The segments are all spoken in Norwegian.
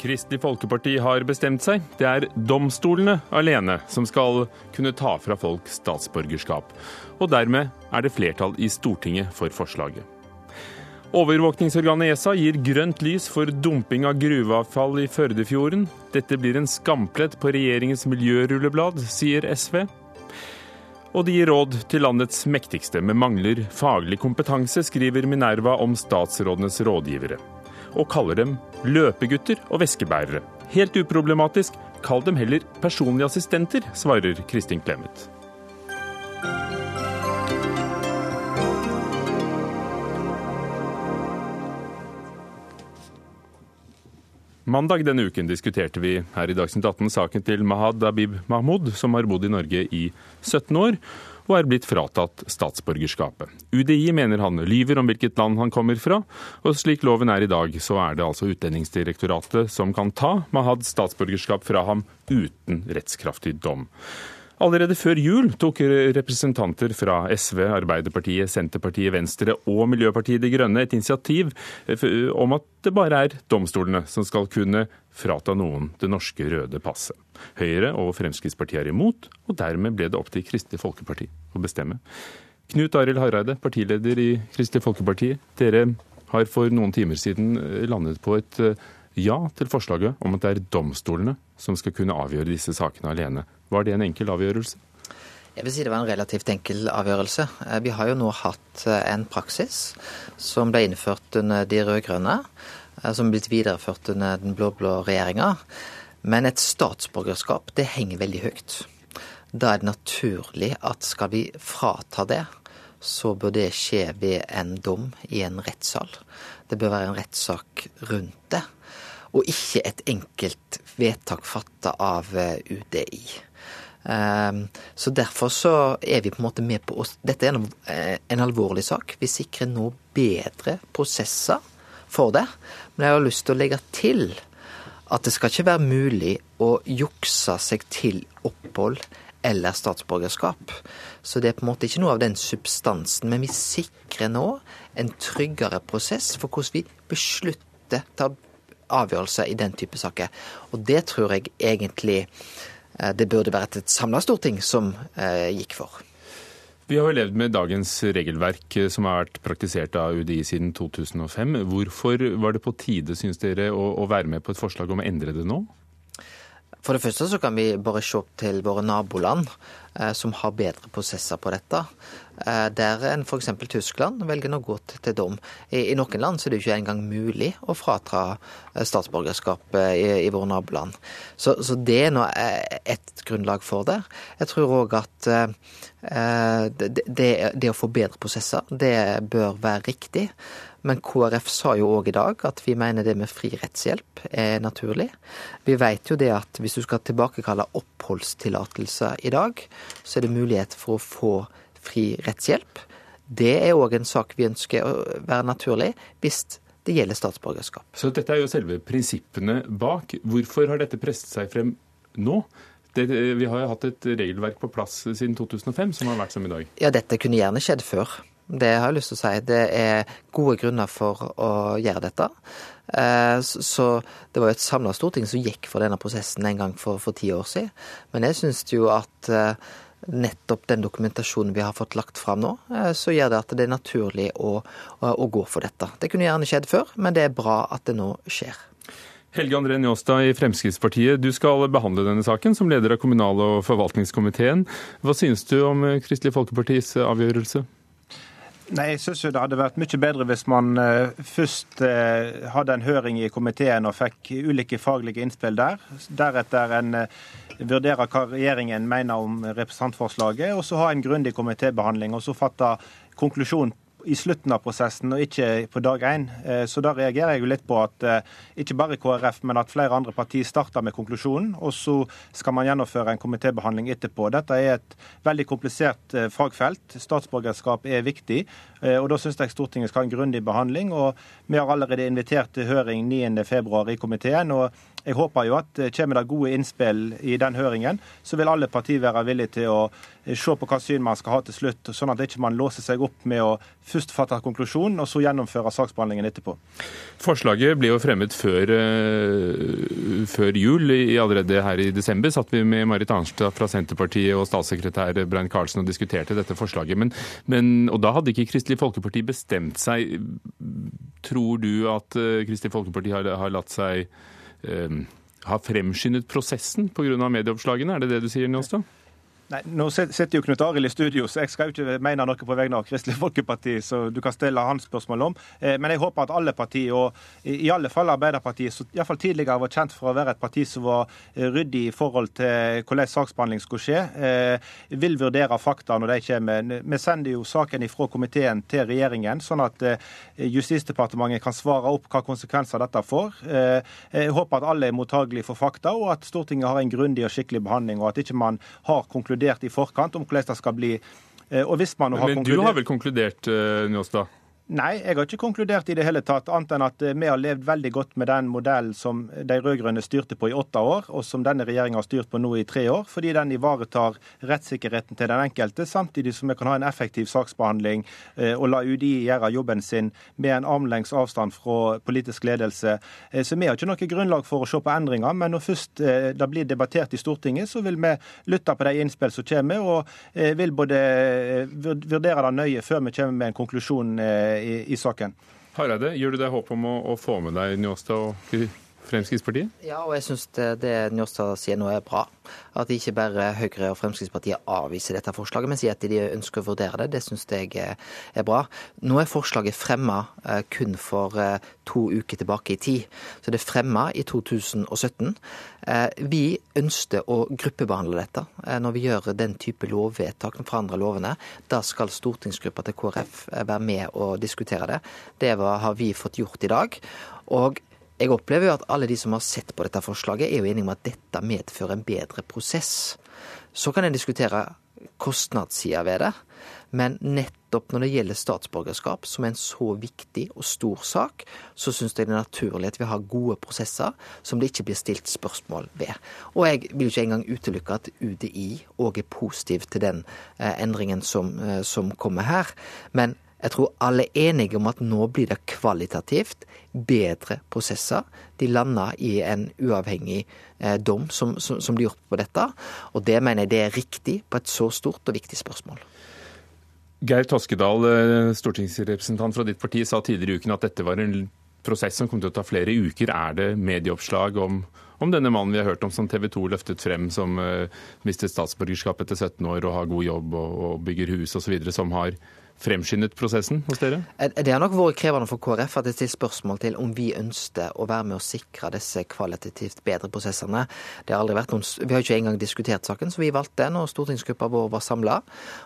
Kristelig Folkeparti har bestemt seg. Det er domstolene alene som skal kunne ta fra folk statsborgerskap. Og dermed er det flertall i Stortinget for forslaget. Overvåkningsorganet ESA gir grønt lys for dumping av gruveavfall i Førdefjorden. Dette blir en skamplett på regjeringens miljørulleblad, sier SV. Og de gir råd til landets mektigste, men mangler faglig kompetanse, skriver Minerva om statsrådenes rådgivere og kaller dem løpegutter og veskebærere. Helt uproblematisk, kall dem heller personlige assistenter, svarer Kristin Clemet. Mandag denne uken diskuterte vi her i Dagsnytt 18 saken til Mahad Abib Mahmoud, som har bodd i Norge i 17 år og er blitt fratatt statsborgerskapet. UDI mener han lyver om hvilket land han kommer fra, og slik loven er i dag, så er det altså Utlendingsdirektoratet som kan ta Mahads statsborgerskap fra ham uten rettskraftig dom. Allerede før jul tok representanter fra SV, Arbeiderpartiet, Senterpartiet, Venstre og Miljøpartiet De Grønne et initiativ om at det bare er domstolene som skal kunne frata noen det norske røde passet. Høyre og Fremskrittspartiet er imot, og dermed ble det opp til Kristelig Folkeparti å bestemme. Knut Arild Hareide, partileder i Kristelig Folkeparti. Dere har for noen timer siden landet på et ja til forslaget om at det er domstolene som skal kunne avgjøre disse sakene alene. Var det en enkel avgjørelse? Jeg vil si det var en relativt enkel avgjørelse. Eh, vi har jo nå hatt eh, en praksis som ble innført under de rød-grønne, eh, som blitt videreført under den blå-blå regjeringa. Men et statsborgerskap, det henger veldig høyt. Da er det naturlig at skal vi frata det, så bør det skje ved en dom i en rettssal. Det bør være en rettssak rundt det, og ikke et enkelt vedtak fatta av UDI. Ehm, så derfor så er vi på en måte med på oss. Dette er en, eh, alvorlig sak. Vi sikrer nå bedre prosesser for det. Men jeg har lyst til å legge til at det skal ikke være mulig å jukse seg til opphold eller statsborgerskap. Så det er på en måte ikke noe av den substansen. Men vi sikrer nå en tryggere prosess for hvordan vi beslutter ta avgjørelser i den type saker. Og det tror jeg egentlig Eh, det burde vært et samla storting som eh, gikk for. Vi har jo levd med dagens regelverk eh, som har vært praktisert av UDI siden 2005. Hvorfor var det på tide, syns dere, å, være med på et forslag om å endre det nå? For det første så kan vi bare se opp til våre naboland som har bedre prosesser på dette. Eh, der en f.eks. Tyskland velger å gå til dom. I, I, noen land så er det ikke engang mulig å fratra eh, statsborgerskap i, i våre naboland. Så, så, det er nå et grunnlag for det. Jeg tror òg at det, det, det, å få bedre prosesser, det bør være riktig. Men KrF sa jo òg i dag at vi mener det med fri rettshjelp er naturlig. Vi vet jo det at hvis du skal tilbakekalle oppholdstillatelse i dag, så er det mulighet for å få fri rettshjelp. Det er òg en sak vi ønsker å være naturlig hvis det gjelder statsborgerskap. Så dette er jo selve prinsippene bak. Hvorfor har dette presset seg frem nå? Det, vi har jo hatt et regelverk på plass siden 2005 som har vært som i dag. Ja, dette kunne gjerne skjedd før. Det har jeg lyst til å si. Det er gode grunner for å gjøre dette. Eh, så det var jo et samla storting som gikk for denne prosessen en gang for, for ti år siden. Men jeg syns jo at eh, nettopp den dokumentasjonen vi har fått lagt fram nå, eh, så gjør det at det er naturlig å, å gå for dette. Det kunne gjerne skjedd før, men det er bra at det nå skjer. Helge André Njåstad i Fremskrittspartiet, du skal behandle denne saken som leder av kommunal- og forvaltningskomiteen. Hva synes du om Kristelig Folkepartis avgjørelse? Nei, jeg synes jo Det hadde vært mye bedre hvis man uh, først uh, hadde en høring i komiteen og fikk ulike faglige innspill der. Deretter en vurderer hva regjeringen mener om representantforslaget, og så ha en grundig komitébehandling. Og så fatte konklusjon i slutten av prosessen og ikke på dag én. Eh, så da reagerer jeg jo litt på at eh, ikke bare KrF, men at flere andre partier starter med konklusjonen, og så skal man gjennomføre en komitébehandling etterpå. Dette er et veldig komplisert eh, fagfelt. Statsborgerskap er viktig. og Da syns jeg Stortinget skal ha en grundig behandling. og Vi har allerede invitert til høring 9.2 i komiteen. og jeg håper jo at kommer det gode innspill i den høringen, så vil alle partier være villige til å se på hva syn man skal ha til slutt, sånn at ikke man låser seg opp med å først fatte konklusjonen, og så gjennomføre saksbehandlingen etterpå. Forslaget ble jo fremmet før, før jul. Allerede her i desember satt vi med Marit Arnstad fra Senterpartiet og statssekretær Brein Karlsen og diskuterte dette forslaget. Men, men, og da hadde ikke Kristelig Folkeparti bestemt seg. Tror du at Kristelig Folkeparti har, har latt seg eh, har fremskyndet prosessen pga. medieoppslagene? Er det det du sier, Njåstad? Nei, Nå sitter jo Knut Arild i studio, så jeg skal jo ikke mene noe på vegne av Kristelig Folkeparti, så du kan stille hans spørsmål om. Eh, men jeg håper at alle partier, og i alle fall Arbeiderpartiet, som iallfall tidligere var kjent for å være et parti som var eh, ryddig i forhold til hvordan saksbehandling skulle skje, eh, vil vurdere fakta når de kommer. Vi sender jo saken fra komiteen til regjeringen, sånn at Justisdepartementet kan svare opp hva konsekvenser dette får. Jeg håper at alle er mottagelige for fakta, og at Stortinget har en grundig og skikkelig behandling, og at ikke man har konkludert konkludert i forkant om hvordan det skal bli. Eh, og hvis man har Men du har vel konkludert, eh, Njåstad? Nei, jeg har ikke konkludert i det hele tatt, annet enn at eh, vi har levd veldig godt med den modellen som de rød-grønne styrte på i åtte år, og som denne regjeringa har styrt på nå i tre år, fordi den ivaretar rettssikkerheten til den enkelte, samtidig som vi kan ha en effektiv saksbehandling eh, og la UDI gjøre jobben sin med en armlengs avstand fra politisk ledelse. Eh, så vi har ikke noe grunnlag for å se på endringer, men når først det blir debattert i Stortinget, så vil vi lytte på de innspill som kommer, og vil både vurdere det nøye før vi kommer med en konklusjon i, i saken. Hareide, gjør du deg håp om å, å få med deg Njåstad og Fremskrittspartiet? Ja, og jeg syns det, det Njåstad sier nå er bra. At ikke bare Høyre og Fremskrittspartiet avviser dette forslaget, men sier at de ønsker å vurdere det. Det syns jeg er bra. Nå er forslaget fremma eh, kun for eh, to uker tilbake i tid. Så det er fremma i 2017. Eh, vi ønsker å gruppebehandle dette når vi gjør den type lovvedtak, forandrer lovene. Da skal stortingsgruppa til KrF være med og diskutere det. Det har vi fått gjort i dag. Og jeg opplever jo at alle de som har sett på dette forslaget, er jo enige om at dette medfører en bedre prosess. Så kan en diskutere kostnadssida ved det, men nettopp når det gjelder statsborgerskap, som er en så viktig og stor sak, så syns jeg det er naturlig at vi har gode prosesser som det ikke blir stilt spørsmål ved. Og jeg vil ikke engang utelukke at UDI òg er positiv til den eh, endringen som, eh, som kommer her. Men jeg tror alle er enige om at nå blir det kvalitativt bedre prosesser. De landa i en uavhengig eh, dom som, som, som, blir gjort på dette. Og det mener jeg det er riktig på et så stort og viktig spørsmål. Geir Toskedal, eh, stortingsrepresentant fra ditt parti, sa tidligere i uken at dette var en prosess som kom til å ta flere uker. Er det medieoppslag om, om denne mannen vi har hørt om som TV 2 løftet frem, som uh, mistet statsborgerskap etter 17 år og har god jobb og, og bygger hus osv., som har fremskyndet prosessen hos dere? Det har nok vært krevende for KrF at det stilles spørsmål til om vi ønsker å være med å sikre disse kvalitativt bedre prosessene. Det har aldri vært noen, Vi har ikke engang diskutert saken, så vi valgte, når stortingsgruppa vår var samla,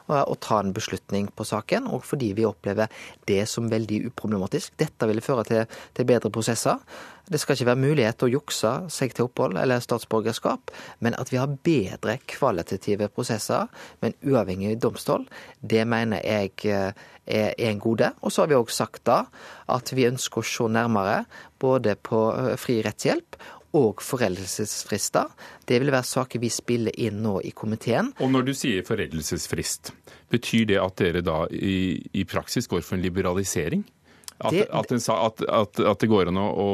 å ta en beslutning på saken. Og fordi vi opplever det som veldig uproblematisk. Dette ville føre til, til bedre prosesser. Det skal ikke være mulighet til å jukse seg til opphold eller statsborgerskap, men at vi har bedre kvalitative prosesser med en uavhengig domstol, det mener jeg eh, er en gode. Og så har vi òg sagt da at vi ønsker å se nærmere både på eh, fri rettshjelp og foreldelsesfrister. Det vil være saker vi spiller inn nå i komiteen. Og når du sier foreldelsesfrist, betyr det at dere da i, i praksis går for en liberalisering? At det, at, at, at, det går an å,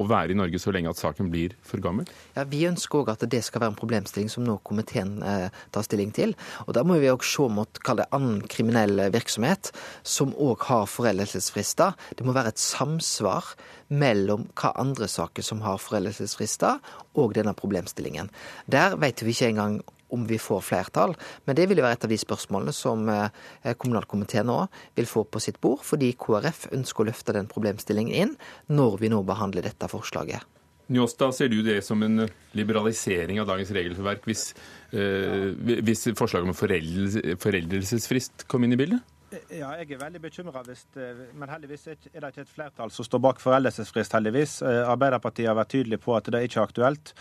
å være i Norge så lenge at saken blir for gammel? Ja, Vi ønsker òg at det skal være en problemstilling som nå komiteen eh, tar stilling til. Og Da må vi òg se mot kall det annen kriminell virksomhet, som òg har foreldelsesfrister. Det må være et samsvar mellom hva andre saker som har foreldelsesfrister, og denne problemstillingen. Der vet vi ikke engang om vi får flertall. Men det vil jo være et av de spørsmålene som eh, kommunalkomiteen nå vil få på sitt bord, fordi KrF ønsker å løfte den problemstillingen inn når vi nå behandler dette forslaget. Njåstad, ser du det som en liberalisering av dagens regelverk hvis, eh, hvis forslaget om foreldelsesfrist kom inn i bildet? Ja, jeg er veldig bekymra, men heldigvis er det ikke et flertall som står bak foreldelsesfrist, heldigvis. Arbeiderpartiet har vært tydelig på at det ikke er aktuelt.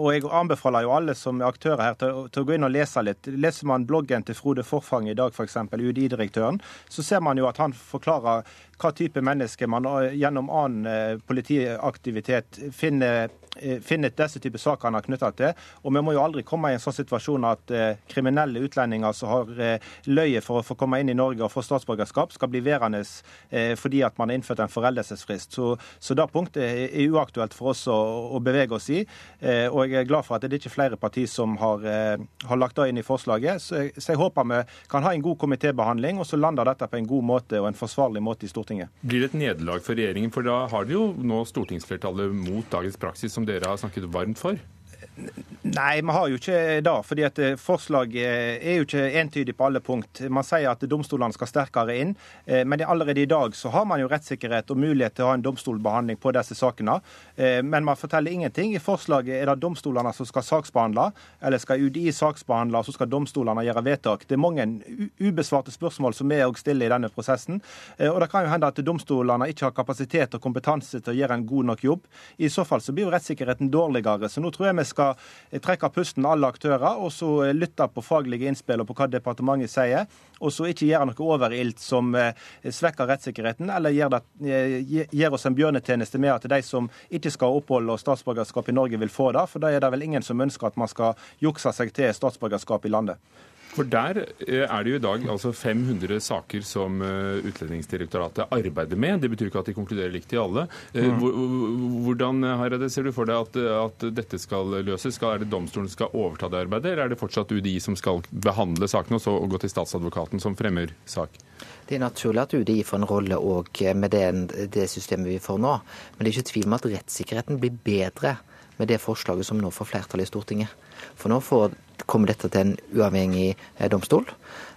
Og jeg anbefaler jo alle som er aktører her til, å gå inn og lese litt. Leser man bloggen til Frode Forfang i dag, f.eks., UDI-direktøren, så ser man jo at han forklarer hva type mennesker man gjennom annen politiaktivitet finner Eh, finner disse typer saker han har knytta til. Og vi må jo aldri komme i en sånn situasjon at eh, kriminelle utlendinger som har eh, løyet for å få komme inn i Norge og får statsborgerskap, skal bli værende eh, fordi at man har innført en foreldelsesfrist. Så, så det punktet er, er uaktuelt for oss å, å bevege oss i. Eh, og jeg er glad for at det er ikke flere partier som har, eh, har lagt det inn i forslaget. Så jeg, så jeg håper vi kan ha en god komitébehandling, og så lander dette på en god måte og en forsvarlig måte i Stortinget. Blir det et nederlag for regjeringen? For da har de jo nå stortingsflertallet mot dagens praksis som dere har snakket varmt for? Nei, vi har jo ikke det. fordi at eh, Forslaget er jo ikke entydig på alle punkt. Man sier at domstolene skal sterkere inn, eh, men allerede i dag så har man jo rettssikkerhet og mulighet til å ha en domstolbehandling på disse sakene. Eh, men man forteller ingenting. I forslaget er det domstolene som skal saksbehandle, eller skal UDI saksbehandle, og så skal domstolene gjøre vedtak. Det er mange ubesvarte spørsmål som vi òg stiller i denne prosessen. Og det kan jo hende at domstolene ikke har kapasitet og kompetanse til å gjøre en god nok jobb. I så fall så blir jo rettssikkerheten dårligere. Så nå tror jeg vi skal trekke pusten alle aktører, og så lytte på faglige innspill og på hva departementet sier. Og så ikke gjøre noe overilt som eh, svekker rettssikkerheten, eller gjør, det, eh, gjør oss en bjørnetjeneste med at de som ikke skal ha opphold og statsborgerskap i Norge, vil få det. For da er det vel ingen som ønsker at man skal jukse seg til statsborgerskap i landet. For der eh, er det jo i dag altså 500 saker som eh, Utlendingsdirektoratet arbeider med. Det betyr ikke at de konkluderer likt i alle. Eh, mm. Hvordan Hareide, ser du for deg at, at, dette skal løses? Skal, er det domstolen som skal overta det arbeidet, eller er det fortsatt UDI som skal behandle sakene, og så gå til statsadvokaten som fremmer sak? Det er naturlig at UDI får en rolle òg med det, det systemet vi får nå. Men det er ikke tvil om at rettssikkerheten blir bedre med det forslaget som nå får flertall i Stortinget. For nå får, kommer dette til en uavhengig eh, domstol.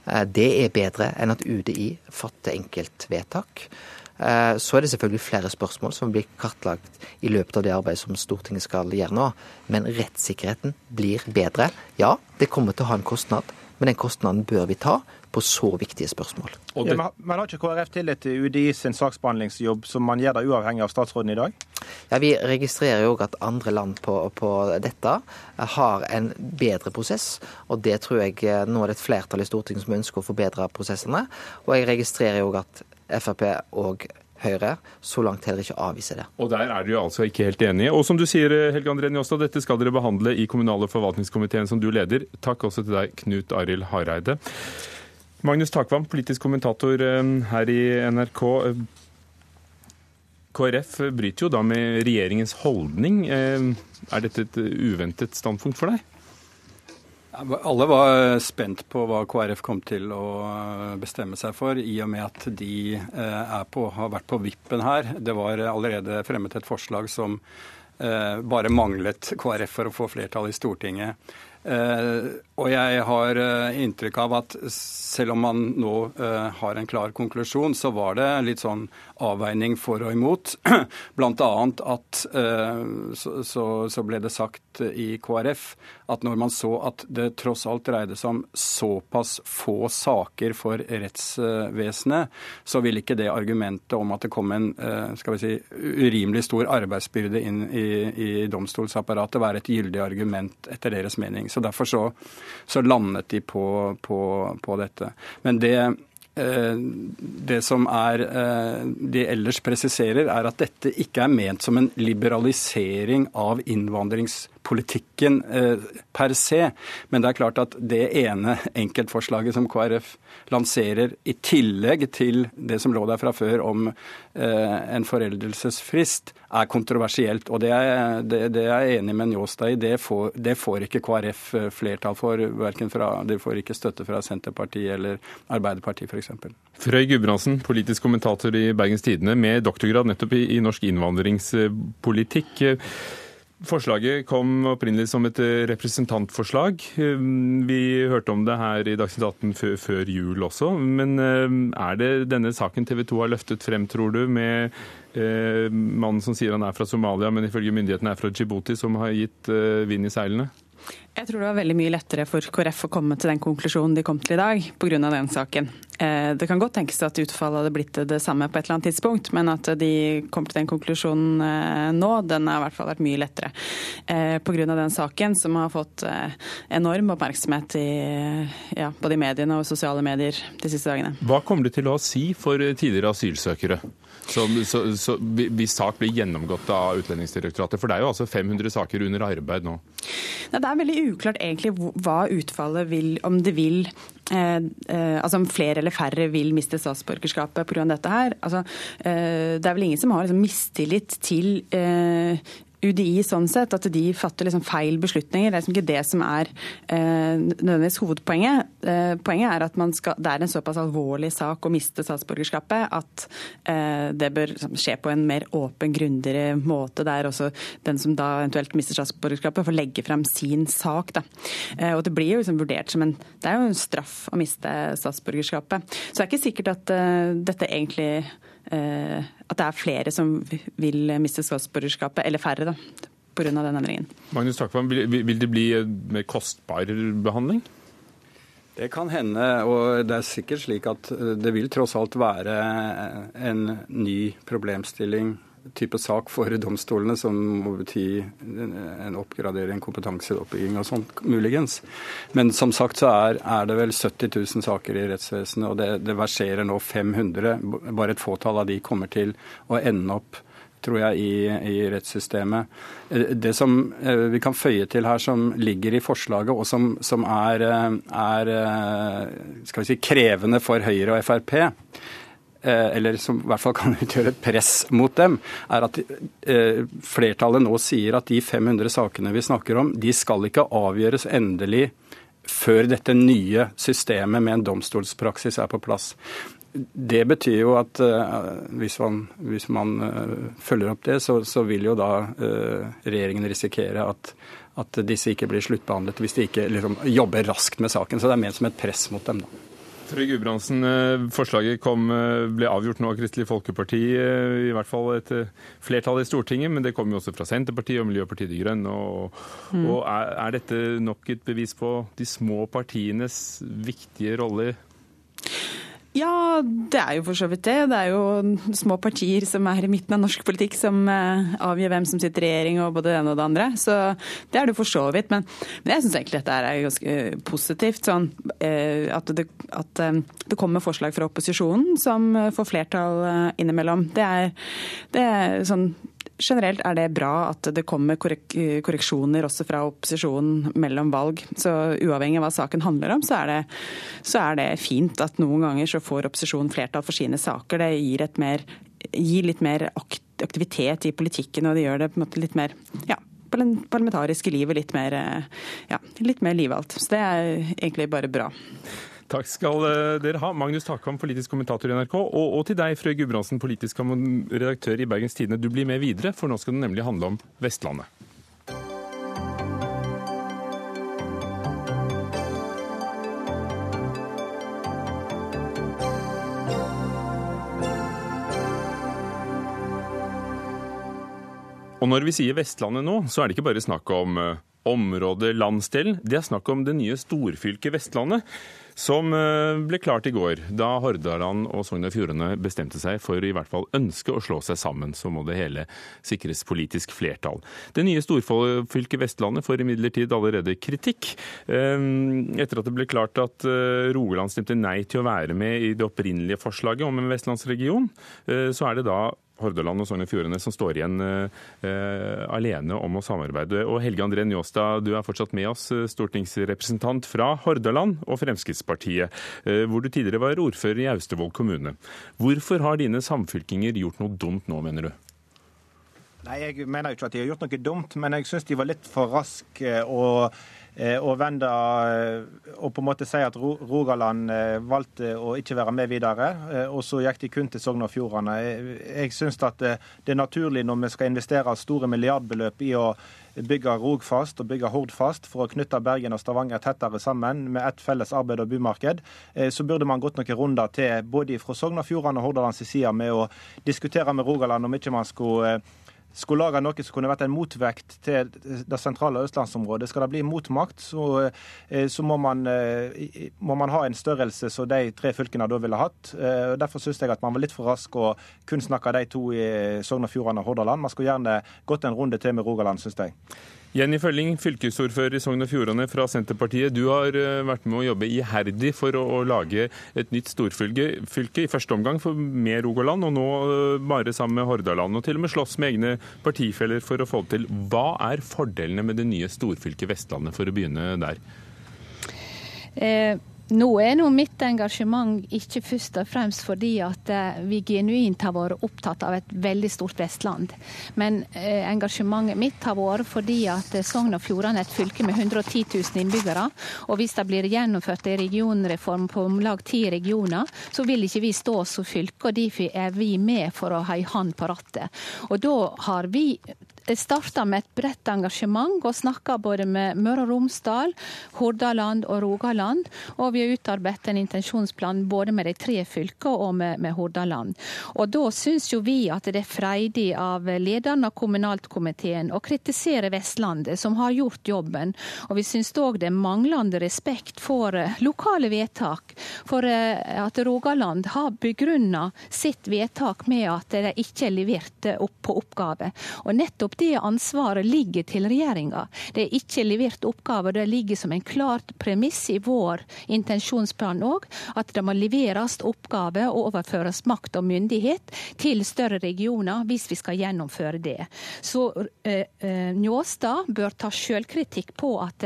Eh, det er bedre enn at UDI fatter enkeltvedtak. Eh, så er det selvfølgelig flere spørsmål som blir kartlagt i løpet av det arbeidet som Stortinget skal gjøre nå. Men rettssikkerheten blir bedre. Ja, det kommer til å ha en kostnad, men den kostnaden bør vi ta på så viktige spørsmål. Ja, men har ikke KrF tillit til UDI sin saksbehandlingsjobb, som man gjør det uavhengig av statsråden i dag? Ja, Vi registrerer jo at andre land på, på, dette har en bedre prosess. og Det tror jeg eh, nå er det et flertall i Stortinget som ønsker å forbedre prosessene. Og jeg registrerer jo at Frp og Høyre så langt heller ikke avviser det. Og der er dere altså ikke helt enige. Og som du sier, Helge André Njåstad, dette skal dere behandle i kommunal- og forvaltningskomiteen som du leder. Takk også til deg, Knut Arild Hareide. Magnus Takvam, politisk kommentator eh, her i NRK. KrF bryter jo da med regjeringens holdning. Eh, er dette et uventet standpunkt for deg? Alle var spent på hva KrF kom til å bestemme seg for, i og med at de eh, på, har vært på vippen her. Det var allerede fremmet et forslag som eh, bare manglet KrF for å få flertall i Stortinget. Og jeg har inntrykk av at selv om man nå har en klar konklusjon, så var det litt sånn avveining for og imot. Blant annet at så ble det sagt i KrF at når man så at det tross alt dreide seg om såpass få saker for rettsvesenet, så ville ikke det argumentet om at det kom en eh, skal vi si, urimelig stor arbeidsbyrde inn i, i domstolsapparatet, være et gyldig argument etter deres mening. Så Derfor så, så landet de på, på, på dette. Men det Eh, det som er, eh, de ellers presiserer, er at dette ikke er ment som en liberalisering av innvandringspolitikken eh, per se. Men det er klart at det ene enkeltforslaget som KrF lanserer, i tillegg til det som lå der fra før om en foreldelsesfrist, er kontroversielt. Og det er, det, det er jeg enig med Njåstad i. Det får, det får, ikke KrF flertall for. Fra, de får ikke støtte fra Senterpartiet eller Arbeiderpartiet f.eks. Frøy Gudbrandsen, politisk kommentator i Bergens Tidende med doktorgrad nettopp i, i norsk innvandringspolitikk. Forslaget kom opprinnelig som et representantforslag. Vi hørte om det her i Dagsnytt 18 før, jul også. Men eh, er det denne saken TV 2 har løftet frem, tror du, med eh, mannen som sier han er fra Somalia, men ifølge myndighetene er fra Djibouti, som har gitt eh, vind i seilene? Jeg tror det var veldig mye lettere for KrF å komme til den konklusjonen de kom til i dag, pga. den saken. Eh, det kan godt tenkes at utfallet hadde blitt det samme på et eller annet tidspunkt, men at de kom til den konklusjonen eh, nå, den har i hvert fall vært mye lettere. Eh, pga. den saken som har fått enorm oppmerksomhet i ja, både i mediene og sosiale medier de siste dagene. Hva kommer det til å si for tidligere asylsøkere? Så, så, så, hvis sak blir gjennomgått av Utlendingsdirektoratet? For det er jo altså 500 saker under arbeid nå. Ja, det er veldig uklart egentlig hva utfallet vil, om det vil eh, eh, altså om flere eller færre vil miste statsborgerskapet pga. dette her. Altså, eh, det er vel ingen som har liksom, mistillit til UDI sånn sett, at de fatter liksom feil beslutninger. Det er liksom ikke det som er eh, nødvendigvis hovedpoenget. Eh, poenget er at skal, det er en såpass alvorlig sak å miste statsborgerskapet at eh, det bør liksom, skje på en mer åpen, grundigere måte. Der også den som da eventuelt mister statsborgerskapet, får legge frem sin sak. Eh, og det blir jo liksom vurdert som en Det er jo en straff å miste statsborgerskapet. Så det er ikke sikkert at eh, dette egentlig at det er flere som vil miste statsborgerskapet, eller færre, da, pga. den endringen. Magnus Takvam, vil det bli mer kostbar behandling? Det kan hende, og det er sikkert slik at det vil tross alt være en ny problemstilling type sak for domstolene som må bety en oppgradering, kompetanseoppbygging og sånt, muligens. Men som sagt så er, er, det vel 70 000 saker i rettsvesenet, og det, det verserer nå 500. Bare et fåtall av de kommer til å ende opp tror jeg, i, i, rettssystemet. Det som eh, vi kan føye til her, som ligger i forslaget, og som, som er, eh, er, eh, si, krevende for Høyre og Frp, Eh, eller som i hvert fall kan utgjøre et press mot dem, er at eh, flertallet nå sier at de 500 sakene vi snakker om, de skal ikke avgjøres endelig før dette nye systemet med en domstolspraksis er på plass. Det betyr jo at uh, hvis, man, hvis man følger opp det, så, så vil jo da regjeringen risikere at, at, disse ikke blir sluttbehandlet hvis de ikke liksom, jobber raskt med saken. Så det er ment som et press mot dem. da. Frøy Gudbrandsen, eh, forslaget kom, eh, ble avgjort nå av Kristelig Folkeparti, eh, i hvert fall et flertall i Stortinget, men det kom jo også fra Senterpartiet og Miljøpartiet De Grønne. Og, mm. og er, er dette nok et bevis på de små partienes viktige rolle ja, det er jo for så vidt det. Det er jo små partier som er i midten av norsk politikk som eh, avgjør hvem som sitter i regjering og både det ene og det andre. Så det er det for så vidt. Men, men jeg syns egentlig dette er ganske eh, positivt. Sånn, eh, at, det, at det kommer forslag fra opposisjonen som får flertall innimellom. Det er, det er sånn generelt er det bra at det kommer korreksjoner også fra opposisjonen mellom valg. Så uavhengig av hva saken handler om, så er det, så er det fint at noen ganger så får opposisjonen flertall for sine saker. Det gir, mer, gir litt mer aktivitet i politikken, og det gjør det på en måte litt mer ja, parlamentariske livet litt mer, ja, litt mer livalt. Så det er egentlig bare bra. Takk skal eh, dere ha. Magnus Takvam, politisk kommentator i NRK, og, og til deg, Frøy Gudbrandsen, politisk redaktør i Bergens Tidende. Du blir med videre, for nå skal det nemlig handle om Vestlandet. Og når vi sier Vestlandet nå, så er det ikke bare snakk om eh, området, landsdelen. Det er snakk om det nye storfylket Vestlandet som eh, ble klart i går, da Hordaland og Sogn og Fjordane bestemte seg for i hvert fall ønske å slå seg sammen. Så må det hele sikres politisk flertall. Det nye storfylket Vestlandet får imidlertid allerede kritikk. Eh, etter at det ble klart at eh, Rogaland stemte nei til å være med i det opprinnelige forslaget om en vestlandsregion, så er det da Hordaland og Sogn og Fjordane som står igjen uh, alene om å samarbeide. Og Helge André Njåstad, du er fortsatt med oss, eh, stortingsrepresentant fra Hordaland og Fremskrittspartiet, hvor du tidligere var ordfører i Austevoll kommune. Hvorfor har dine samfylkinger gjort noe dumt nå, mener du? Nei, Jeg mener jo ikke at de har gjort noe dumt, men jeg syns de var litt for raske å, å vende eh, og på en måte si at Rogaland eh, valgte å ikke være med videre. Og så gikk de kun til Sogn og Fjordane. Jeg syns at det er naturlig når vi skal investere store milliardbeløp i å bygge Rogfast og bygge Hordfast for å knytte Bergen og Stavanger tettere sammen med ett felles arbeid- og bymarked, så burde man gått noen runder til både fra Sogn og Fjordane og Hordalands side med å diskutere med Rogaland om ikke man skulle skulle lage noe som kunne vært en motvekt til det sentrale østlandsområdet. Skal det bli motmakt, så, så må, man, må, man, ha en størrelse som de tre fylkene da ville hatt. Derfor syns jeg at man var litt for rask å kun snakke de to i Sogn og Fjordane og Hordaland. Man skulle gjerne gått en runde til med Rogaland, syns jeg. Jenny Følling, fylkesordfører i Sogn og Fjordane fra Senterpartiet. Du har eh, vært med å jobbe iherdig for å, lage et nytt storfylke. I første omgang med Rogaland, og nå eh, bare sammen med Hordaland. Og til og med slåss med egne partifeller for å få det til. Hva er fordelene med det nye storfylket Vestlandet, for å begynne der? Eh nå er nå mitt engasjement ikke først og fremst fordi at eh, vi genuint har vært opptatt av et veldig stort Vestland. Men eh, engasjementet mitt har vært fordi at eh, Sogn og Fjordane er et fylke med 110 000 innbyggere. Og hvis det blir gjennomført en regionreform på om lag ti regioner, så vil ikke vi stå som fylke. Og derfor er vi med for å ha en hånd på rattet. Og da har vi starta med et bredt engasjement og snakka både med Møre og Romsdal, Hordaland og Rogaland. Og vi har utarbeidet en intensjonsplan både med de tre fylkene og med, med Hordaland. Og da syns jo vi at det er freidig av lederen av kommunalkomiteen å kritisere Vestlandet, som har gjort jobben. Og vi syns òg det er manglende respekt for eh, lokale vedtak. For eh, at Rogaland har begrunna sitt vedtak med at de ikke er levert opp på oppgave. Og nettopp nettopp det ansvaret ligger til regjeringa. Det er ikke levert oppgaver. Det ligger som en klart premiss i vår intensjonsplan òg, at det må leveres oppgaver og overføres makt og myndighet til større regioner hvis vi skal gjennomføre det. Så eh, eh Njåstad bør ta sjølkritikk på at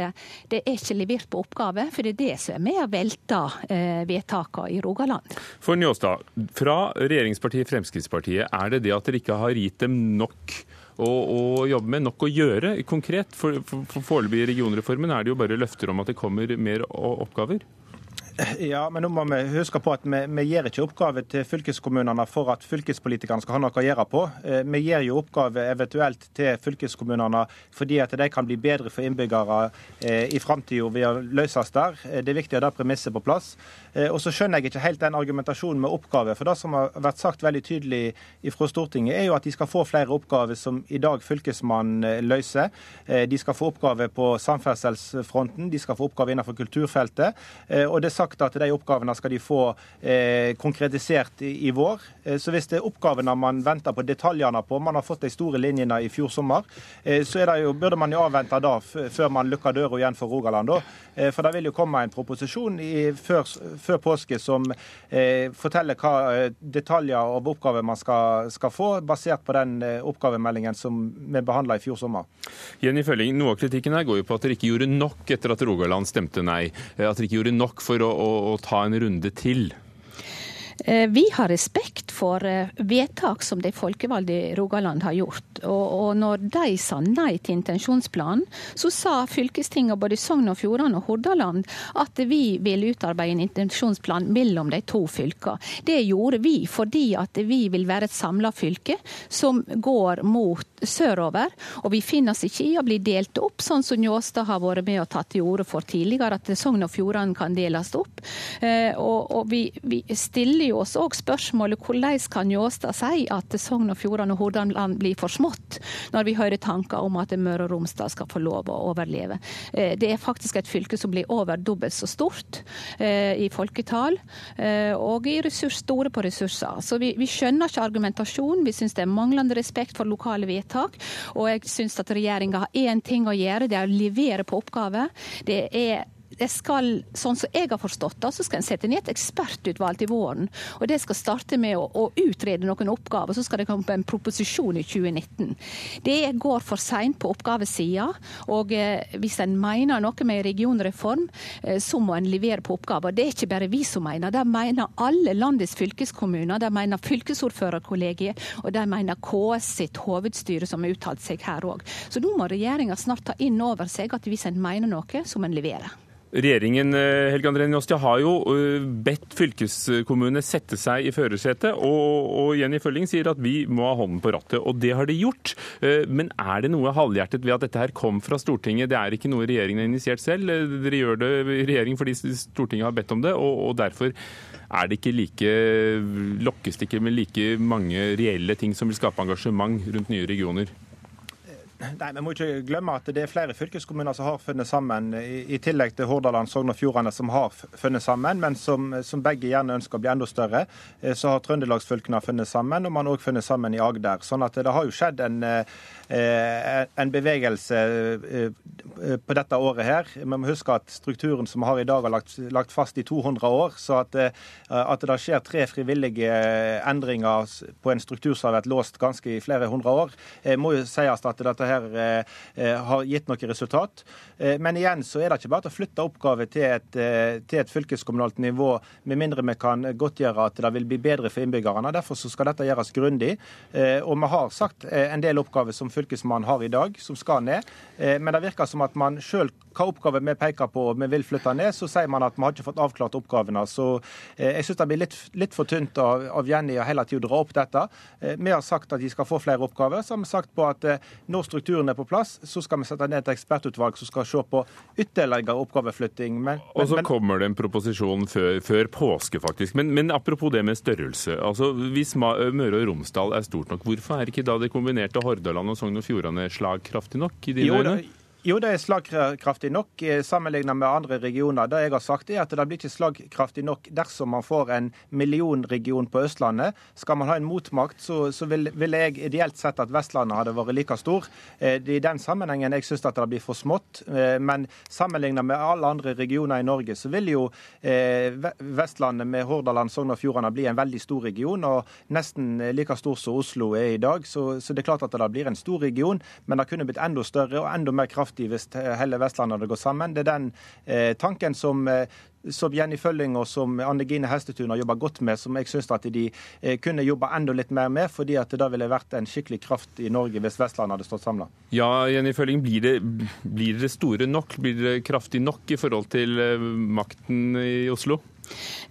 det er ikke levert på oppgaver, for det er det som er med å velte eh, vedtakene i Rogaland. For Njåstad, fra regjeringspartiet Fremskrittspartiet, er det det at dere ikke har gitt dem nok å, å jobbe med, nok å gjøre konkret? For, for, for foreløpig i regionreformen er det jo bare løfter om at det kommer mer oppgaver? Ja, men nå må vi huske på at vi, vi gir ikke oppgave til fylkeskommunene for at fylkespolitikerne skal ha noe å gjøre på. Eh, vi gir jo oppgave eventuelt til fylkeskommunene fordi at de kan bli bedre for innbyggere eh, i framtida ved å løses der. Eh, det er viktig å ha det premisset på plass. Og så skjønner jeg ikke helt den argumentasjonen med oppgave. For det som har vært sagt veldig tydelig fra Stortinget, er jo at de skal få flere oppgaver som i dag Fylkesmannen løser. De skal få oppgaver på samferdselsfronten, de skal få oppgaver innenfor kulturfeltet. Og det er sagt sagt at de oppgavene skal de få eh, konkretisert i, i, vår. Eh, så hvis det er oppgavene man venter på detaljene på, man har fått de store linjene i fjor sommer, eh, så jo, burde man jo avvente da før man lukker døra igjen for Rogaland. da. Eh, for det vil jo komme en proposisjon i, før, før, påske som eh, forteller hva eh, detaljer av oppgaver man skal, skal, få, basert på den oppgavemeldingen som vi behandla i fjor sommer. Jenny Følling, Noe av kritikken her går jo på at dere ikke gjorde nok etter at Rogaland stemte nei. At dere ikke gjorde nok for å å, å ta en runde til? Eh, vi har respekt for eh, vedtak som de folkevalgte i Rogaland har gjort. Og, når de sa nei til intensjonsplanen, så sa fylkestinget både Sogn og Fjordane og Hordaland at vi vil utarbeide en intensjonsplan mellom de to fylkene. Det gjorde vi fordi at vi vil være et samla fylke som går mot sørover. Og vi finner oss ikke i å bli delt opp, sånn som Njåstad har vært med og tatt til orde for tidligere, at Sogn og Fjordane kan deles opp. Eh, og, vi stiller jo oss òg spørsmålet hvordan kan Njåstad si at Sogn og Fjordane og Hordaland blir for smått, når vi hører tanker om at Møre og Romsdal skal få lov å overleve. Eh, det er faktisk et fylke som blir over dobbelt så stort eh, i folketall, eh, og i ressurs, store på ressurser. Så vi, vi skjønner ikke argumentasjonen. Vi syns det er manglende respekt for lokale vedtak. Og jeg syns at regjeringa har én ting å gjøre, det er å levere på oppgaver. Det er det skal, sånn som jeg har forstått det, så skal en sette ned et ekspertutvalg til våren. og Det skal starte med å, å utrede noen oppgaver, så skal det komme en proposisjon i 2019. Det går for seint på oppgavesida. Og eh, hvis en mener noe med regionreform, eh, så må en levere på oppgaver. Det er ikke bare vi som mener. Det mener alle landets fylkeskommuner. Det mener fylkesordførerkollegiet, og det mener KS sitt hovedstyre, som har uttalt seg her òg. Så nå må regjeringa snart ta inn over seg at hvis en mener noe, så må en levere. Regjeringen eh, Helge André Njåstad, har jo eh, bedt fylkeskommunene sette seg i førersetet. Og, og, Jenny Følling sier at vi må ha hånden på rattet, og det har de gjort. Eh, men er det noe halvhjertet ved at dette her kom fra Stortinget? Det er ikke noe regjeringen har initiert selv. Dere gjør det regjering fordi Stortinget har bedt om det, og, og derfor er det ikke like, lokkes det ikke med like mange reelle ting som vil skape engasjement rundt nye regioner? Nei, Vi må ikke glemme at det er flere fylkeskommuner som har funnet sammen, i, i tillegg til Hordaland Sogn og Fjordane som har funnet sammen, men som, som, begge gjerne ønsker å bli enda større. Eh, så har trøndelagsfylkene funnet sammen, og man har òg funnet sammen i Agder. Sånn at det har jo skjedd en, eh, en bevegelse eh, på dette året her. Vi må huske at strukturen som vi har i dag, har lagt, lagt fast i 200 år. Så at, at, det skjer tre frivillige endringer på en struktur som har vært låst ganske i flere hundre år, må jo sies at dette her eh, eh, har gitt noe resultat. Eh, men igjen så er det ikke bare å flytte oppgaver til et, til et fylkeskommunalt nivå, med mindre vi kan godtgjøre at det vil bli bedre for innbyggerne. Derfor så skal dette gjøres grundig. Og vi har sagt en del oppgaver som Fylkesmannen har i dag, som skal ned. Men det virker som at man sjøl hva oppgaver vi peker på og vi vil flytte ned, så sier man at vi har ikke fått avklart oppgavene. Så jeg syns det blir litt, litt, for tynt av, av Jenny å hele tida dra opp dette. Vi har sagt at de skal få flere oppgaver. Så har vi sagt på at når strukturen er på plass, så skal vi sette ned et ekspertutvalg som skal se på ytterligere oppgaveflytting. Men, men, og så kommer det en proposisjon før, før påske, faktisk. Men, men, apropos det med størrelse. altså Hvis Møre og Romsdal er stort nok, hvorfor er ikke da det kombinerte Hordaland og Sogn og Fjordane slagkraftig nok? i dine øyne? Jo, det er slagkraftig nok eh, sammenlignet med andre regioner. Det jeg har sagt er at det blir ikke slagkraftig nok dersom man får en millionregion på Østlandet. Skal man ha en motmakt, så, så ville vil jeg ideelt sett at Vestlandet hadde vært like stor. Eh, det er I den sammenhengen jeg syns det blir for smått. Eh, men sammenlignet med alle andre regioner i Norge, så vil jo Vestlandet med Hordaland, Sogn og Fjordane bli en veldig stor region, og nesten like stor som Oslo er i dag. Så, så det er klart at det blir en stor region, men det kunne blitt enda større og enda mer kraftig hvis hele Vestlandet hadde gått sammen. Det er den eh, tanken som eh, som Jenny Følling og som Anne Gine Hestetun har jobba godt med, som jeg syns at de eh, kunne jobba enda litt mer med, fordi at det da ville vært en skikkelig kraft i Norge hvis Vestlandet hadde stått samla. Ja, Jenny Følling, blir det, blir det store nok? Blir det kraftig nok i forhold til eh, makten i Oslo?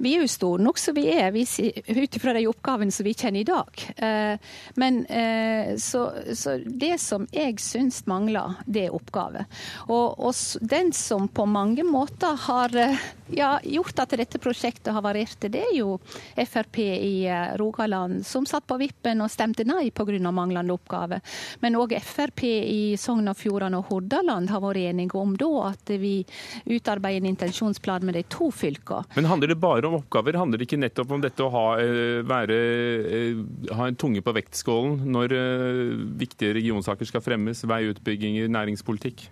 Vi er jo store nok som vi er, ut ifra de oppgavene som vi kjenner i dag. Eh, men eh, så, så det som jeg syns mangler, det er oppgave. Og, og, den som på mange måter har eh, ja, gjort at dette prosjektet har variert, det er jo Frp i Rogaland, som satt på vippen og stemte nei pga. manglende oppgave. Men òg Frp i Sogn og Fjordane og Hordaland har vært enige om da at vi utarbeider en intensjonsplan med de to fylkene. Men handler det bare om oppgaver? Handler det ikke nettopp om dette å ha, eh, være, eh, ha en tunge på vektskålen når eh, viktige regionsaker skal fremmes? Veiutbygginger, næringspolitikk?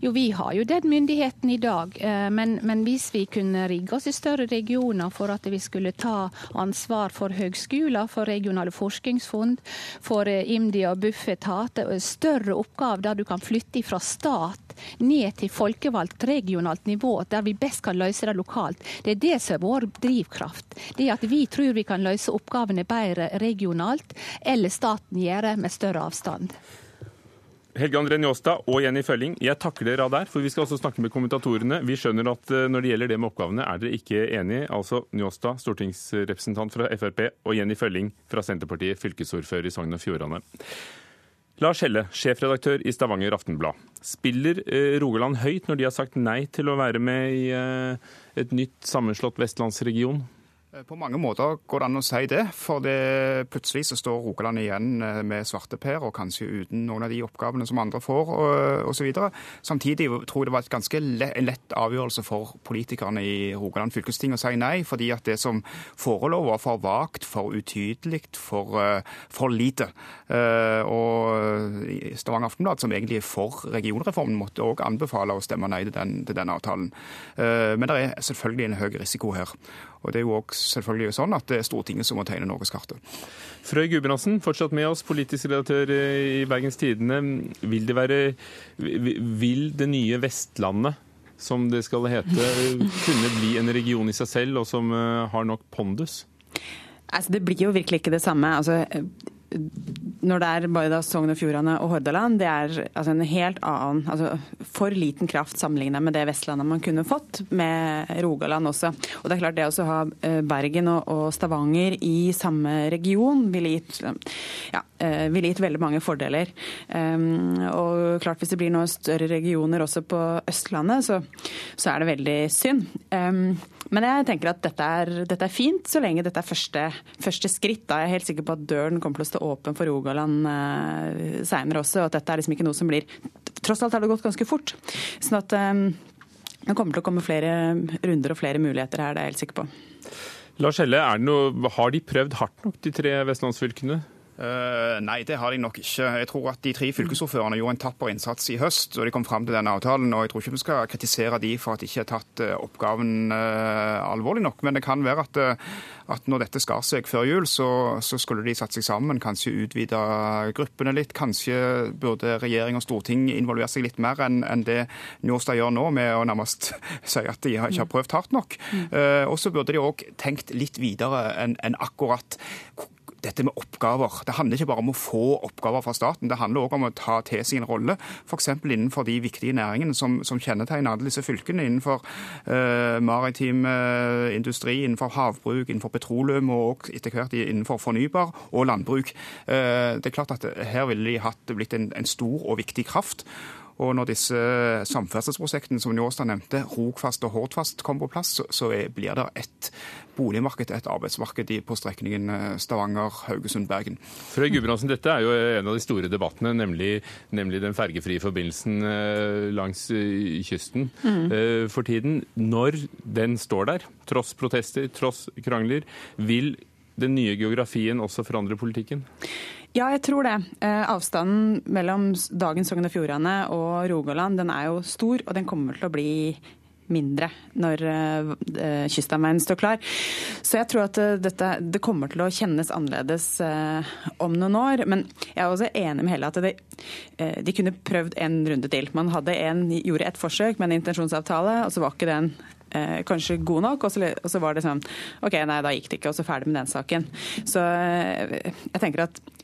Jo, vi har jo den myndigheten i dag, eh, men, men, hvis vi kunne rigge oss i større regioner for at vi skulle ta ansvar for høgskoler, for regionale forskningsfond, for eh, IMDi og Bufetat, større oppgaver der du kan flytte fra stat ned til folkevalgt regionalt nivå, der vi best kan løse det lokalt. Det er det som er vår drivkraft. Det at vi tror vi kan løse oppgavene bedre regionalt, eller staten gjør med større avstand. Helge André Njåstad og Jenny Følling, jeg takker dere av der, for vi skal også snakke med kommentatorene. Vi skjønner at eh, når det gjelder det med oppgavene, er dere ikke enige. Altså Njåstad, stortingsrepresentant fra Frp, og Jenny Følling fra Senterpartiet, fylkesordfører i Sogn og Fjordane. Lars Helle, sjefredaktør i Stavanger Aftenblad. Spiller eh, Rogaland høyt når de har sagt nei til å være med i eh, et nytt sammenslått vestlandsregion? Eh, på mange måter går det an å si det, for det, plutselig så står Rogaland igjen eh, med svarteper, og kanskje uten noen av de oppgavene som andre får, osv. Samtidig tror jeg det var et ganske lett avgjørelse for politikerne i Rogaland fylkesting å si nei, fordi at det som forelå var for vagt, for utydelig, for, eh, for lite. Og Stavanger Aftenblad, som egentlig er for regionreformen, måtte òg anbefale å stemme nei til den, til den avtalen. Men det er selvfølgelig en høy risiko her. Og Det er jo også selvfølgelig sånn at det er Stortinget som må tegne norgeskartet. Frøy Gudbrandsen, fortsatt med oss, politisk redaktør i Bergens Tidende. Vil det, være, vil det nye Vestlandet, som det skal hete, kunne bli en region i seg selv, og som eh, har nok pondus? Altså, det blir jo virkelig ikke det samme. Altså, når det er bare da Sogn og Fjordane og Hordaland, det er altså en helt annen altså For liten kraft sammenlignet med det Vestlandet man kunne fått, med Rogaland også. Og det er klart det å ha eh, Bergen og Stavanger i samme region ville gitt, ja, eh, ville gitt veldig mange fordeler. Um, og klart hvis det blir noen større regioner også på Østlandet, så, så er det veldig synd. Men jeg tenker at dette er, dette er, fint, så lenge dette er første, første skritt. Da er helt sikker på at døren kommer til å stå åpen for Rogaland eh, seinere også, og at dette er liksom ikke noe som blir Tross alt har det gått ganske fort. Sånn at eh, det kommer til å komme flere runder og flere muligheter her, det er jeg helt sikker på. Lars Helle, har de prøvd hardt nok, de tre vestlandsfylkene? Uh, nei, det har de nok ikke. Jeg tror at De tre fylkesordførerne gjorde en tapper innsats i høst og de kom fram til denne avtalen. og Jeg tror ikke vi skal kritisere de for at de ikke har tatt uh, oppgaven uh, alvorlig nok. Men det kan være at, at når dette skar seg før jul, så, så, skulle de satt seg sammen, kanskje utvide gruppene litt. Kanskje burde regjering og storting involvere seg litt mer enn, en det Njåstad gjør nå, med å nærmest si at de ikke har prøvd hardt nok. og så burde de òg tenkt litt videre enn, en akkurat dette med oppgaver. Det handler ikke bare om å få oppgaver fra staten, det handler også om å ta til en rolle. F.eks. innenfor de viktige næringene som, som kjennetegner alle disse fylkene. Innenfor uh, maritim uh, industri, innenfor havbruk, innenfor petroleum og etter hvert innenfor fornybar og landbruk. Uh, det er klart at Her ville de hatt blitt en, en stor og viktig kraft. Og når disse samferdselsprosjektene som Njåstad nevnte, Rogfast og Hordfast kommer på plass, så, blir det et boligmarked, et arbeidsmarked på strekningen eh, Stavanger-Haugesund-Bergen. Frøy Gudbrandsen, dette er jo en av de store debattene, nemlig, nemlig den fergefrie forbindelsen eh, langs eh, kysten mm. for tiden. Når den står der, tross protester, tross krangler, vil den nye geografien også forandre politikken? Ja, jeg tror det. Eh, avstanden mellom dagens Sogn og Fjordane og Rogaland den er jo stor, og den kommer til å bli mindre når uh, kyststamveien står klar. Så jeg tror at dette, det kommer til å kjennes annerledes om noen år. Men jeg er også enig med Helle at det, de kunne prøvd en runde til. Man en, gjorde et forsøk med en intensjonsavtale, og så var ikke den eh, kanskje god nok. Og så, og så, var det sånn OK, nei, da gikk det ikke, og så ferdig med den saken. Så eh, jeg tenker at eh,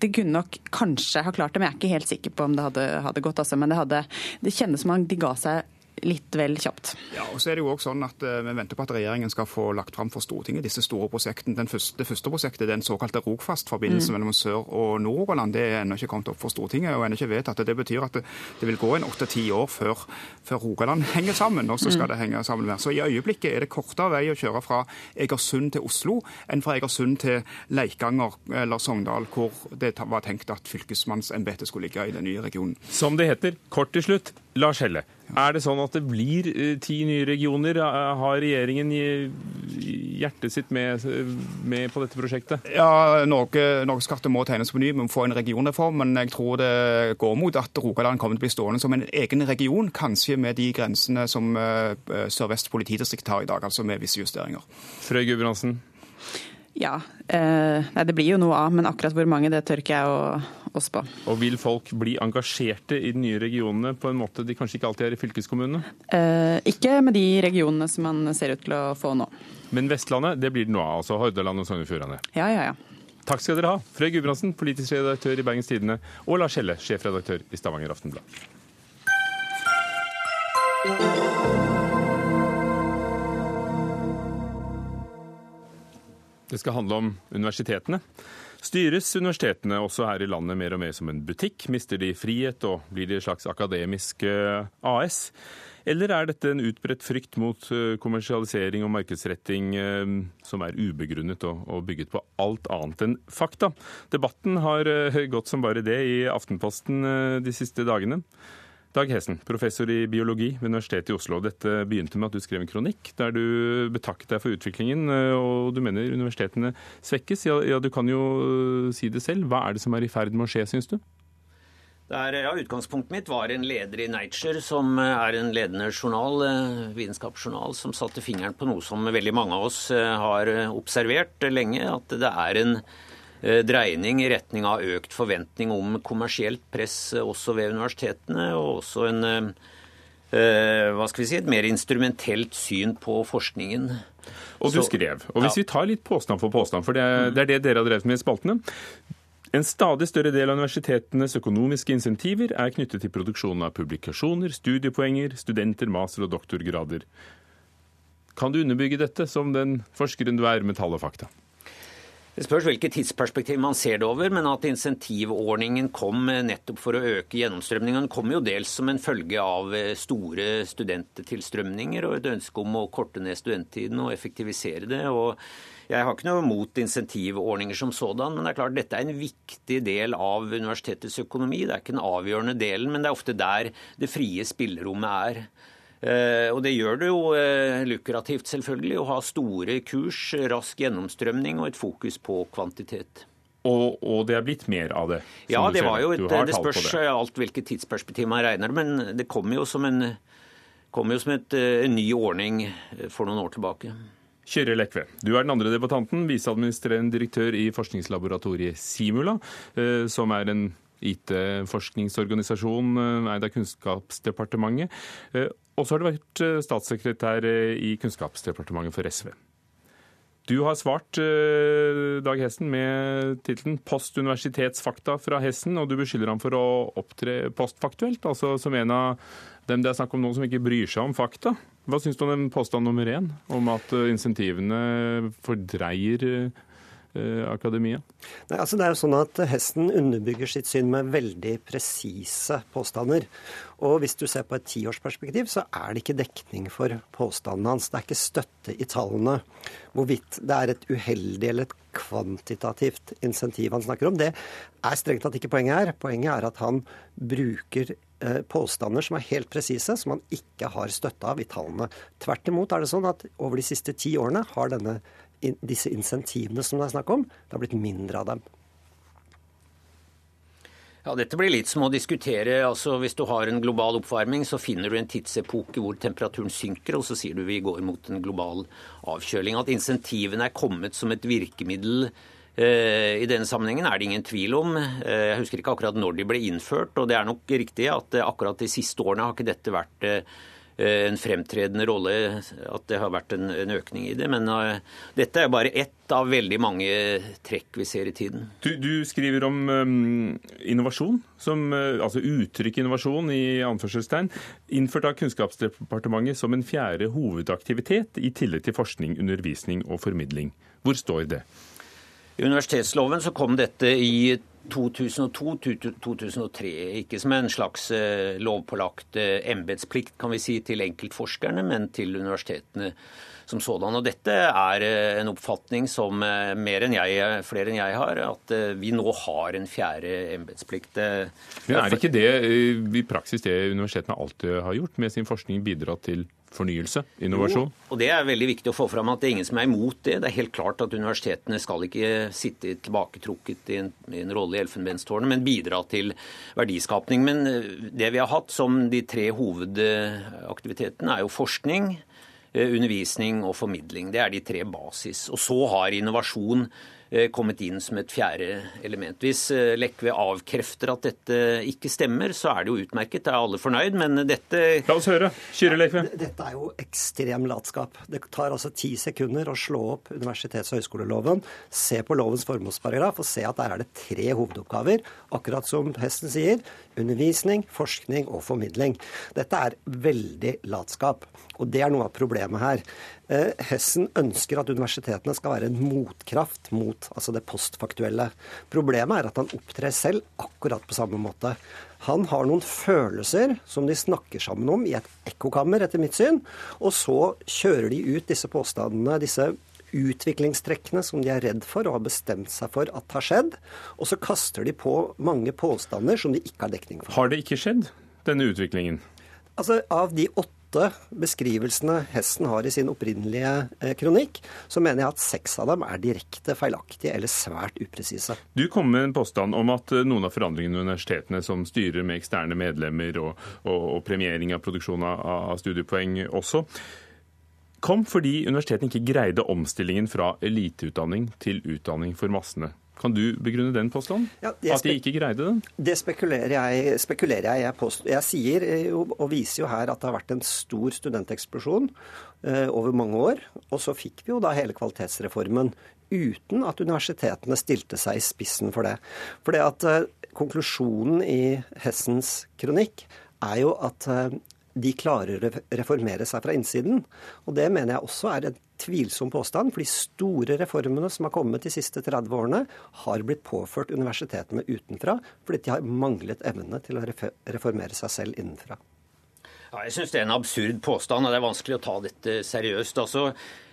det kunne nok kanskje ha klart det, men jeg er ikke helt sikker på om det hadde, hadde gått. Altså. Men det, hadde, det kjennes som om de ga seg litt vel kjapt. Ja, og så er det jo også sånn at uh, Vi venter på at regjeringen skal få lagt fram for Stortinget disse store prosjektene. Første, det første prosjektet, den såkalte Rogfast-forbindelsen mm. mellom Sør- og Nord-Rogaland, det er ennå ikke kommet opp for Stortinget og ennå ikke vedtatt. Det betyr at det, det vil gå en åtte-ti år før, før, Rogaland henger sammen, og så skal mm. det henge sammen mer. Så i øyeblikket er det kortere vei å kjøre fra Egersund til Oslo enn fra Egersund til Leikanger eller Sogndal, hvor det var tenkt at fylkesmannsembetet skulle ligge i den nye regionen. Som det heter, kort til slutt, Lars Helle. Er det sånn at det blir eh, ti nye regioner? Har regjeringen hjertet sitt med, med på dette prosjektet? Ja, Norge, Norgeskartet må tegnes på ny. Vi må få en regionreform. Men jeg tror det går mot at Rogaland kommer til å bli stående som en egen region. Kanskje med de grensene som Sør-Vest politidistrikt har i dag, altså med visse justeringer. Frøy Gudbrandsen? Ja. Eh, nei, det blir jo noe av, men akkurat hvor mange, det tør ikke jeg å, å spå. Og vil folk bli engasjerte i de nye regionene på en måte de kanskje ikke alltid er i fylkeskommunene? Eh, ikke med de regionene som man ser ut til å få nå. Men Vestlandet, det blir det noe av, altså Hordaland og Sogn og Fjordane? Ja, ja, ja. Takk skal dere ha. Frøy Gudbrandsen, politisk redaktør i Bergens Tidende, og Lars Helle, sjefredaktør i Stavanger Aftenblad. Det skal handle om universitetene. Styres universitetene også her i landet mer og mer som en butikk? Mister de frihet og blir de et slags akademisk eh, AS? Eller er dette en utbredt frykt mot eh, kommersialisering og markedsretting eh, som er ubegrunnet og bygget på alt annet enn fakta? Debatten har gått som bare det i Aftenposten de siste dagene. Dag Hesen, professor i biologi ved Universitetet i Oslo. Dette begynte med at du skrev en kronikk der du betakket deg for utviklingen, eh, og du mener universitetene svekkes. Ja, ja, du kan jo eh, si det selv. Hva er det som er i ferd med å skje, syns du? Der, ja, utgangspunktet mitt var en leder i Nature, som eh, er en ledende journal, vitenskapsjournal, som satte fingeren på noe som veldig mange av oss har observert lenge. At det er en dreining i retning av økt forventning om kommersielt press eh, også ved universitetene, og også en eh, hva skal vi si, et mer instrumentelt syn på forskningen. Og du skrev, og hvis ja. vi tar litt påstand for påstand, for det er, det er det dere har drevet med i spaltene. En stadig større del av universitetenes økonomiske insentiver er knyttet til produksjonen av publikasjoner, studiepoenger, studenter, master- og doktorgrader. Kan du underbygge dette som den forskeren du er med tall og fakta? Det spørs hvilket tidsperspektiv man ser det over, men at insentivordningen kom nettopp for å øke gjennomstrømningen, kom jo dels som en følge av eh, store studenttilstrømninger og et ønske om å korte ned studenttiden og effektivisere det. og jeg har ikke noe mot insentivordninger som sådan, men det er klart dette er en viktig del av universitetets økonomi. Det er ikke den avgjørende delen, men det er ofte der det frie spillerommet er. Eh, og det gjør det jo eh, lukrativt, selvfølgelig, å ha store kurs, rask gjennomstrømning og et fokus på kvantitet. Og, og, det er blitt mer av det? Ja, det var jo et, det spørs det. alt hvilket tidsperspektiv man regner men det kom jo som en, kom jo som et, eh, en ny ordning for noen år tilbake. Kyrre Lekve, du er den andre debattanten, viseadministrerende direktør i forskningslaboratoriet Simula, som er en IT-forskningsorganisasjon eid av Kunnskapsdepartementet. Og så har du vært eh, statssekretær eh, i Kunnskapsdepartementet for SV. Du har svart eh, Dag Hessen med tittelen 'Postuniversitetsfakta fra Hessen', og du beskylder ham for å opptre postfaktuelt, altså som en av dem det er snakk om noen som ikke bryr seg om fakta. Hva syns du om den påstand nummer én, om at insentivene fordreier akademia? Nei, altså det er jo sånn at Hesten underbygger sitt syn med veldig presise påstander. Og hvis du ser på et tiårsperspektiv, så er det ikke dekning for påstandene hans. Det er ikke støtte i tallene. Hvorvidt det er et uheldig eller et kvantitativt insentiv han snakker om, det er strengt tatt ikke poenget her. Poenget er at han bruker eh, påstander som er helt presise, som han ikke har støtte av i tallene. Tvert imot er det sånn at over de siste ti årene har denne disse insentivene som det er snakk om, det har blitt mindre av dem. Ja, Dette blir litt som å diskutere altså Hvis du har en global oppvarming, så finner du en tidsepoke hvor temperaturen synker, og så sier du vi går mot en global avkjøling. At insentivene er kommet som et virkemiddel eh, i denne sammenhengen er det ingen tvil om. Eh, jeg husker ikke akkurat når de ble innført, og det er nok riktig at akkurat de siste årene har ikke dette vært eh, Eh, en fremtredende rolle at det har vært en, en økning i det. Men uh, dette er bare ett av veldig mange trekk vi ser i tiden. Du, du skriver om um, innovasjon, som, uh, altså uttrykk innovasjon i anførselstegn, innført av Kunnskapsdepartementet som en fjerde hovedaktivitet i tillegg til forskning, undervisning og formidling. Hvor står det? I universitetsloven så kom dette i 2002-2003. Ikke som en slags eh, lovpålagt eh, embetsplikt kan vi si, til enkeltforskerne, men til universitetene som sådan. Og dette er eh, en oppfatning som mer enn jeg, flere enn jeg har, at vi nå har en fjerde embetsplikt. Men er det ikke det i praksis det universitetene alltid har gjort med sin forskning, bidratt til fornyelse, innovasjon? Jo, og Det er veldig viktig å få fram at det er ingen som er imot det. Det er helt klart at universitetene skal ikke sitte tilbaketrukket i en, i en rolle i elfenbenstårnet, men bidra til verdiskapning. Men eh, det vi har hatt som de tre hovedaktivitetene, er jo forskning, eh, undervisning og formidling. Det er de tre basis. Og så har innovasjon Eh, kommet inn som et fjerde element. Hvis eh, Lekve avkrefter at dette ikke stemmer, så er det jo utmerket. Da er alle fornøyd, men dette La oss høre. Kyrre Lekve. Dette er jo ekstrem latskap. Det tar altså ti sekunder å slå opp universitets- og høyskoleloven, se på lovens formålsparagraf og se at der er det tre hovedoppgaver. Akkurat som Hesten sier, undervisning, forskning og formidling. Dette er veldig latskap. Og det er noe av problemet her. Eh, Hessen ønsker at universitetene skal være en motkraft mot altså det postfaktuelle. Problemet er at han opptrer selv akkurat på samme måte. Han har noen følelser som de snakker sammen om i et ekkokammer, etter mitt syn. Og så kjører de ut disse påstandene, disse utviklingstrekkene som de er redd for og har bestemt seg for at har skjedd. Og så kaster de på mange påstander som de ikke har dekning for. Har det ikke skjedd, denne utviklingen? Altså, Av de åtte beskrivelsene Hesten har i sin opprinnelige eh, kronikk, så mener jeg at seks av dem er direkte feilaktige eller svært upresise. Du kom med en påstand om at eh, noen av forandringene i universitetene, som styrer med eksterne medlemmer og, og, og premiering av produksjon av, av studiepoeng også, kom fordi universitetene ikke greide omstillingen fra eliteutdanning til utdanning for massene. Kan du begrunne den påstanden? Ja, at de ikke greide den? Det spekulerer jeg, spekulerer jeg. Jeg, påst, jeg sier eh, og viser jo her at det har vært en stor studenteksplosjon eh, over mange år. Og så fikk vi jo da hele kvalitetsreformen uten at universitetene stilte seg i spissen for det. For det at eh, konklusjonen i Hessens kronikk er jo at eh, de klarer å reformere seg fra innsiden. Og det mener jeg også er en tvilsom påstand, for de store reformene som har kommet de siste 30 årene, har blitt påført universitetene utenfra fordi de har manglet evne til å reformere seg selv innenfra. Ja, jeg syns det er en absurd påstand, og det er vanskelig å ta dette seriøst. Altså,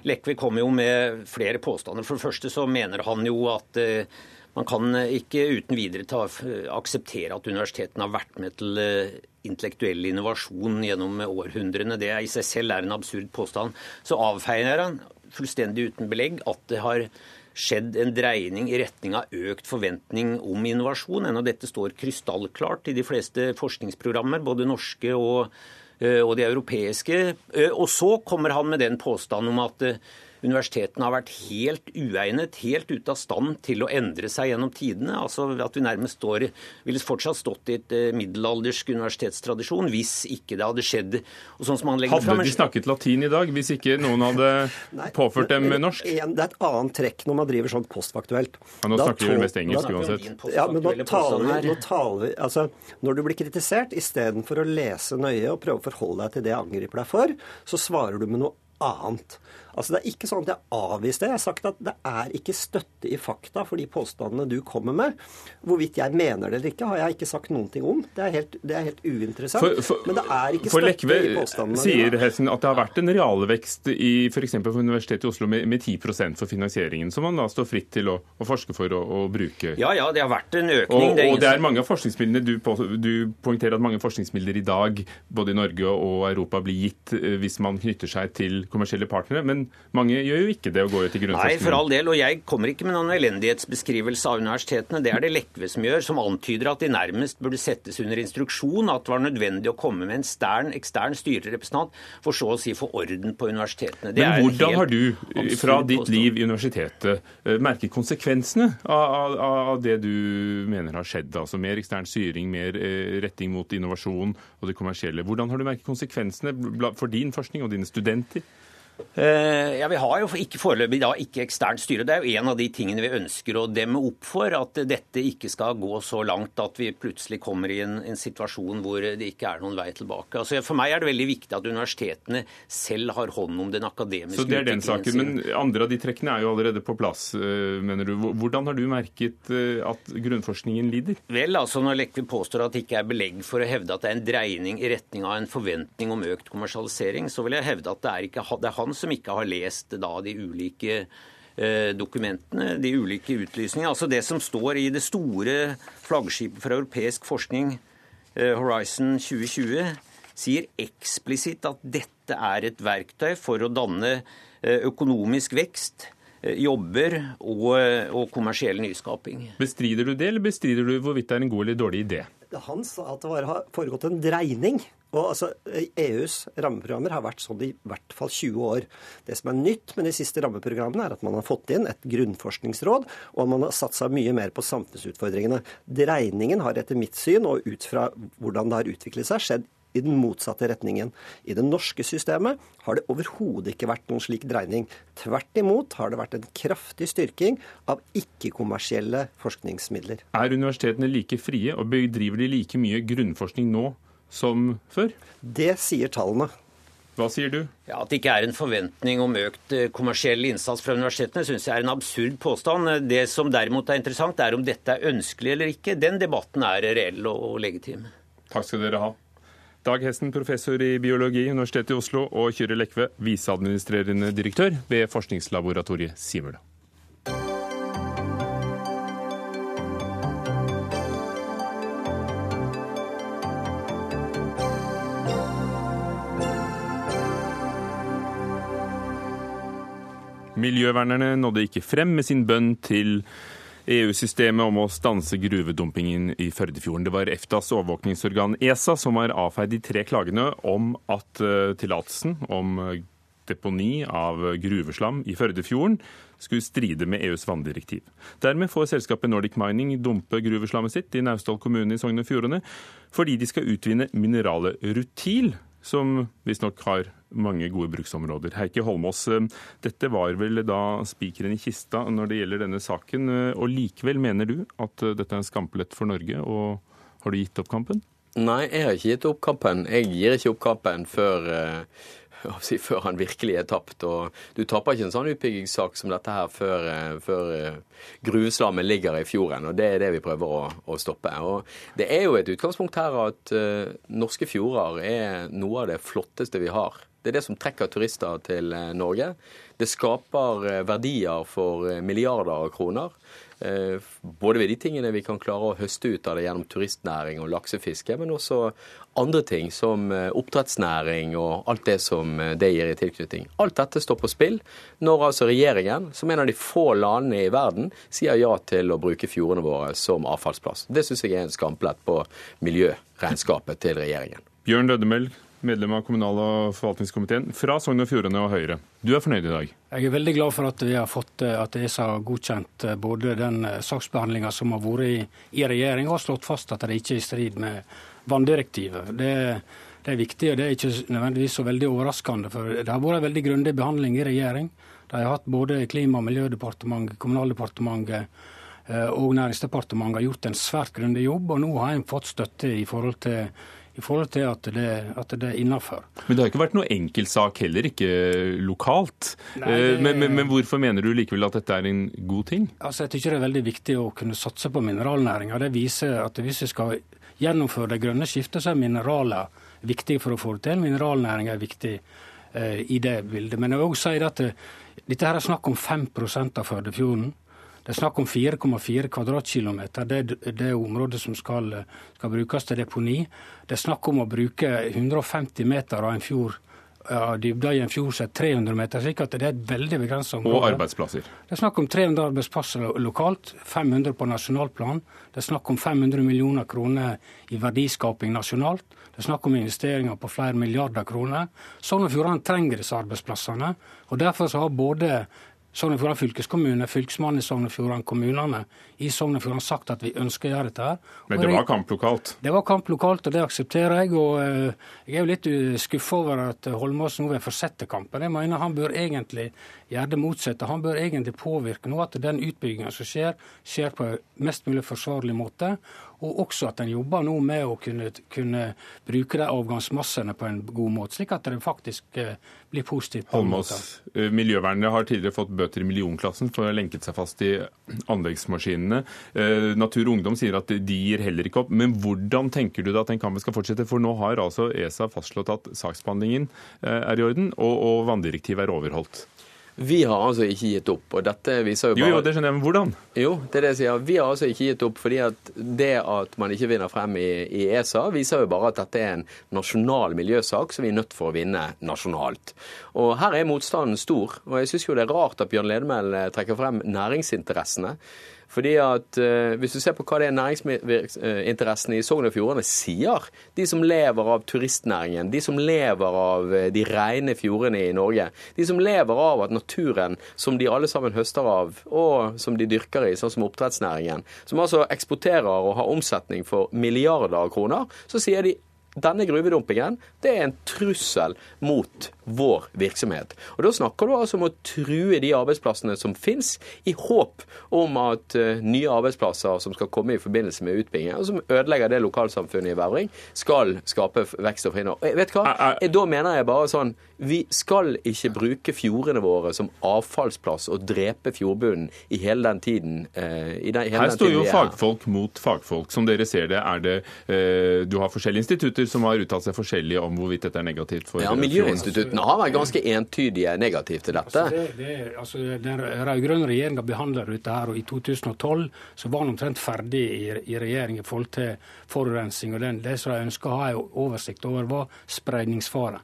Lekve kommer jo med flere påstander. For det første så mener han jo at eh, man kan ikke uten videre ta, akseptere at universitetene har vært med til eh, intellektuell innovasjon gjennom århundrene. Det i seg selv er en absurd påstand. Så avfeier han fullstendig uten belegg at det har skjedd en dreining i retning av økt forventning om innovasjon. Ennå dette står krystallklart i de fleste forskningsprogrammer, både norske og Eh, og de europeiske. Eh, og så kommer han med den påstanden om at eh, universitetene har vært helt uegnet, helt ute av stand til å endre seg gjennom tidene. Altså At vi nærmest står, ville fortsatt stått i et middelaldersk universitetstradisjon hvis ikke det hadde skjedd. Og sånn som han legger hadde frem, de snakket latin i dag hvis ikke noen hadde Nei, påført dem norsk? Det er et annet trekk når man driver sånn postfaktuelt. Ja, nå da snakker vi mest engelsk uansett. Ja, men nå taler nå taler vi altså, Når du blir kritisert, istedenfor å lese nøye og prøve å forholde deg til det jeg angriper deg for, så svarer du med noe annet. Altså Det er ikke sånn at jeg avviser det. Jeg har sagt at det er ikke støtte i fakta for de påstandene du kommer med. Hvorvidt jeg mener det eller ikke, har jeg ikke sagt noen ting om. Det er helt, det er helt uinteressant. For, for, Men det er ikke støtte Lekve i påstandene. sier Hessen at det har vært en realvekst i f.eks. for Universitetet i Oslo med, med 10 for finansieringen, som man da står fritt til å, å forske for å, å, bruke. Ja, ja, det har vært en økning. Og det er, og det er mange av forskningsmidlene du, på, du poengterer at mange forskningsmidler i dag, både i Norge og Europa, blir gitt eh, hvis man knytter seg til kommersielle partnere. men mange gjør jo ikke det å gå ut i grunnforskning. Nei, for all del. Og jeg kommer ikke med noen elendighetsbeskrivelse av universitetene. Det er det Lekve som gjør, som antyder at de nærmest burde settes under instruksjon, at det var nødvendig å komme med en stern, ekstern styrerepresentant for så å si få orden på universitetene. Det Men hvordan har du fra ditt liv i universitetet eh, merket konsekvensene av, av, av det du mener har skjedd? Altså mer ekstern styring, mer eh, retting mot innovasjon og det kommersielle. Hvordan har du merket konsekvensene for din forskning og dine studenter? Eh, ja, Vi har jo ikke foreløpig da ikke eksternt styre. Det er jo en av de tingene vi ønsker å demme opp for. At dette ikke skal gå så langt at vi plutselig kommer i en, en situasjon hvor det ikke er noen vei tilbake. Altså, For meg er det veldig viktig at universitetene selv har hånd om den akademiske utviklingen. Så det er den saken, Men andre av de trekkene er jo allerede på plass, eh, mener du. Hvordan har du merket eh, at grunnforskningen lider? Vel, altså Når Lekve påstår at det ikke er belegg for å hevde at det er en dreining i retning av en forventning om økt kommersialisering, så vil jeg hevde at det er, ikke, det er han som ikke har lest da de ulike eh, dokumentene, de ulike utlysningene. Altså det som står i det store flaggskipet for europeisk forskning, eh, Horizon 2020, sier eksplisitt at dette er et verktøy for å danne eh, økonomisk vekst, jobber og, og kommersiell nyskaping. Bestrider du det, eller bestrider du hvorvidt det er en god eller dårlig idé? Han sa at det har foregått en dreining og altså, EUs rammeprogrammer har vært sånn i hvert fall 20 år. Det som er nytt med de siste rammeprogrammene, er at man har fått inn et grunnforskningsråd, og man har satsa mye mer på samfunnsutfordringene. Dreiningen har etter mitt syn, og ut fra hvordan det har utviklet seg, skjedd i den motsatte retningen. I det norske systemet har det overhodet ikke vært noen slik dreining. Tvert imot har det vært en kraftig styrking av ikke-kommersielle forskningsmidler. Er universitetene like frie, og bedriver de like mye grunnforskning nå som før? Det sier tallene. Hva sier du? Ja, At det ikke er en forventning om økt eh, kommersiell innsats fra universitetene, syns jeg er en absurd påstand. Det som derimot er interessant, er om dette er ønskelig eller ikke. Den debatten er reell og legitim. Takk skal dere ha. Dag Hesten, professor i biologi, Universitetet i Oslo, og Kyrre Lekve, viseadministrerende direktør ved forskningslaboratoriet Simula. Miljøvernerne nådde ikke frem med sin bønn til EU-systemet om å stanse gruvedumpingen i Førdefjorden. Det var EFTAs overvåkningsorgan ESA som har avfeid de tre klagene om at uh, tillatelsen om deponi av gruveslam i Førdefjorden skulle stride med EUs vanndirektiv. Dermed får selskapet Nordic Mining dumpe gruveslammet sitt i Naustdal kommune i Sogn og Fjordane fordi de skal utvinne mineralet rutil, som visstnok har mange gode bruksområder. Heikki Holmås, eh, dette var vel da spikeren i kista når det gjelder denne saken. Eh, og likevel mener du at eh, dette er en skampelett for Norge, og har du gitt opp kampen? Nei, jeg har ikke gitt opp kampen. Jeg gir ikke opp kampen før før han virkelig er tapt. og Du taper ikke en sånn utbyggingssak som dette her før, før gruveslammet ligger i fjorden. og Det er det vi prøver å, å, stoppe. og Det er jo et utgangspunkt her at uh, norske fjorder er noe av det flotteste vi har. Det er det som trekker turister til Norge. Det skaper verdier for milliarder av kroner. Eh, både ved de tingene vi kan klare å høste ut av det gjennom turistnæring og laksefiske, men også andre ting som eh, oppdrettsnæring og alt det som eh, det gir i tilknytning. Alt dette står på spill når altså regjeringen, som en av de få landene i verden, sier ja til å bruke fjordene våre som avfallsplass. Det syns jeg er en skamplett på miljøregnskapet til regjeringen. Bjørn Lødemel, medlem av kommunal- og forvaltningskomiteen fra Sogn og Fjordane og Høyre. Du er fornøyd i dag? Jeg er veldig glad for at vi har fått eh, at ESA har godkjent eh, både den eh, saksbehandlinga som har vært i, i regjering, og slått fast at det ikke er i strid med vanndirektivet. Det, det, er viktig, og det er ikke nødvendigvis så veldig overraskende. For det har vært en veldig grundig behandling i regjering. De har hatt både Klima- og miljødepartementet, Kommunaldepartementet og Næringsdepartementet har gjort en svært grundig jobb, og nå har en fått støtte i forhold til i forhold til at det, at det er innafor. Men det har ikke vært noe enkeltsak heller, ikke lokalt. Nei, det... Eh, men, men, men, hvorfor mener du likevel at dette er en god ting? Altså, Jeg tykker det er veldig viktig å kunne satse på mineralnæringa. Det viser at hvis vi skal gjennomføre det grønne skiftet, så er mineraler viktige for å få det til. Mineralnæringa er viktig eh, i det bildet. Men jeg vil også si at det, dette her er snakk om 5% av Førdefjorden. Det er snakk om 4,4 kvadratkilometer. Det er det området som skal, skal, brukes til deponi. Det er snakk om å bruke 150 meter av en fjord dybda i en fjord som er 300 meter, slik at det er et veldig begrenset område. Og arbeidsplasser. Det er snakk om 300 arbeidsplasser lokalt, 500 på nasjonalplan. Det er snakk om 500 millioner kroner i verdiskaping nasjonalt. Det er snakk om investeringer på flere milliarder kroner. Sogn og Fjordane trenger disse arbeidsplassene. og Derfor så har både Sogn og Fjordane fylkeskommune, Fylkesmannen i Sogn og Fjordane, kommunene i Sogn og Fjordane sagt at vi ønsker å gjøre dette. her. Men det var kamp lokalt? Det var kamp lokalt, og det aksepterer jeg. og uh, Jeg er jo litt skuffa over at Holmås nå vil fortsette kampen. Jeg mener han bør egentlig gjøre det motsatte. Han bør egentlig påvirke nå at den utbygginga som skjer, skjer på mest mulig forsvarlig måte. Og også at en jobber nå med å kunne, kunne, bruke de avgangsmassene på en god måte, slik at det faktisk eh, blir positivt. Holmås, eh, Miljøvernet har tidligere fått bøter i millionklassen for å ha lenket seg fast i anleggsmaskinene. Eh, Natur og Ungdom sier at de gir heller ikke opp. Men hvordan tenker du da at den kampen skal fortsette? For nå har altså ESA fastslått at saksbehandlingen er i orden, og, og vanndirektivet er overholdt. Vi har altså ikke gitt opp. og dette viser jo bare... Jo, jo, det skjønner jeg, men hvordan? Jo, det er det jeg sier. Vi har altså ikke gitt opp fordi at det at man ikke vinner frem i, i ESA, viser jo bare at dette er en nasjonal miljøsak som vi er nødt for å vinne nasjonalt. Og her er motstanden stor. Og jeg syns jo det er rart at Bjørn Ledemel eh, trekker frem næringsinteressene. Fordi at uh, Hvis du ser på hva det er næringsinteressene i Sogn og Fjordane sier, de som lever av turistnæringen, de som lever av uh, de rene fjordene i Norge, de som lever av at naturen som de alle sammen høster av, og som de dyrker i, sånn som oppdrettsnæringen, som altså eksporterer og har omsetning for milliarder av kroner, så sier de denne gruvedumpingen det er en trussel mot vår virksomhet. Og Da snakker du altså om å true de arbeidsplassene som finnes, i håp om at uh, nye arbeidsplasser som skal komme i forbindelse med utbygging, og som ødelegger det lokalsamfunnet i Vevring, skal skape vekst og. Og vet du hva? Da mener jeg bare sånn Vi skal ikke bruke fjordene våre som avfallsplass og drepe fjordbunnen i hele den tiden. Den, hele Her står jo fagfolk mot fagfolk. Som dere ser det, er det Du har forskjellige institutter som har uttalt seg forskjellig om hvorvidt dette er negativt for Ja, Miljøinstituttene har vært ganske entydige negativt til dette. Altså, det, det, altså, den rød-grønne regjeringa behandler dette her, og i 2012 så var den omtrent ferdig i, i regjering i forhold til forurensning. og den, Det som de ønska å ha oversikt over, var spredningsfare.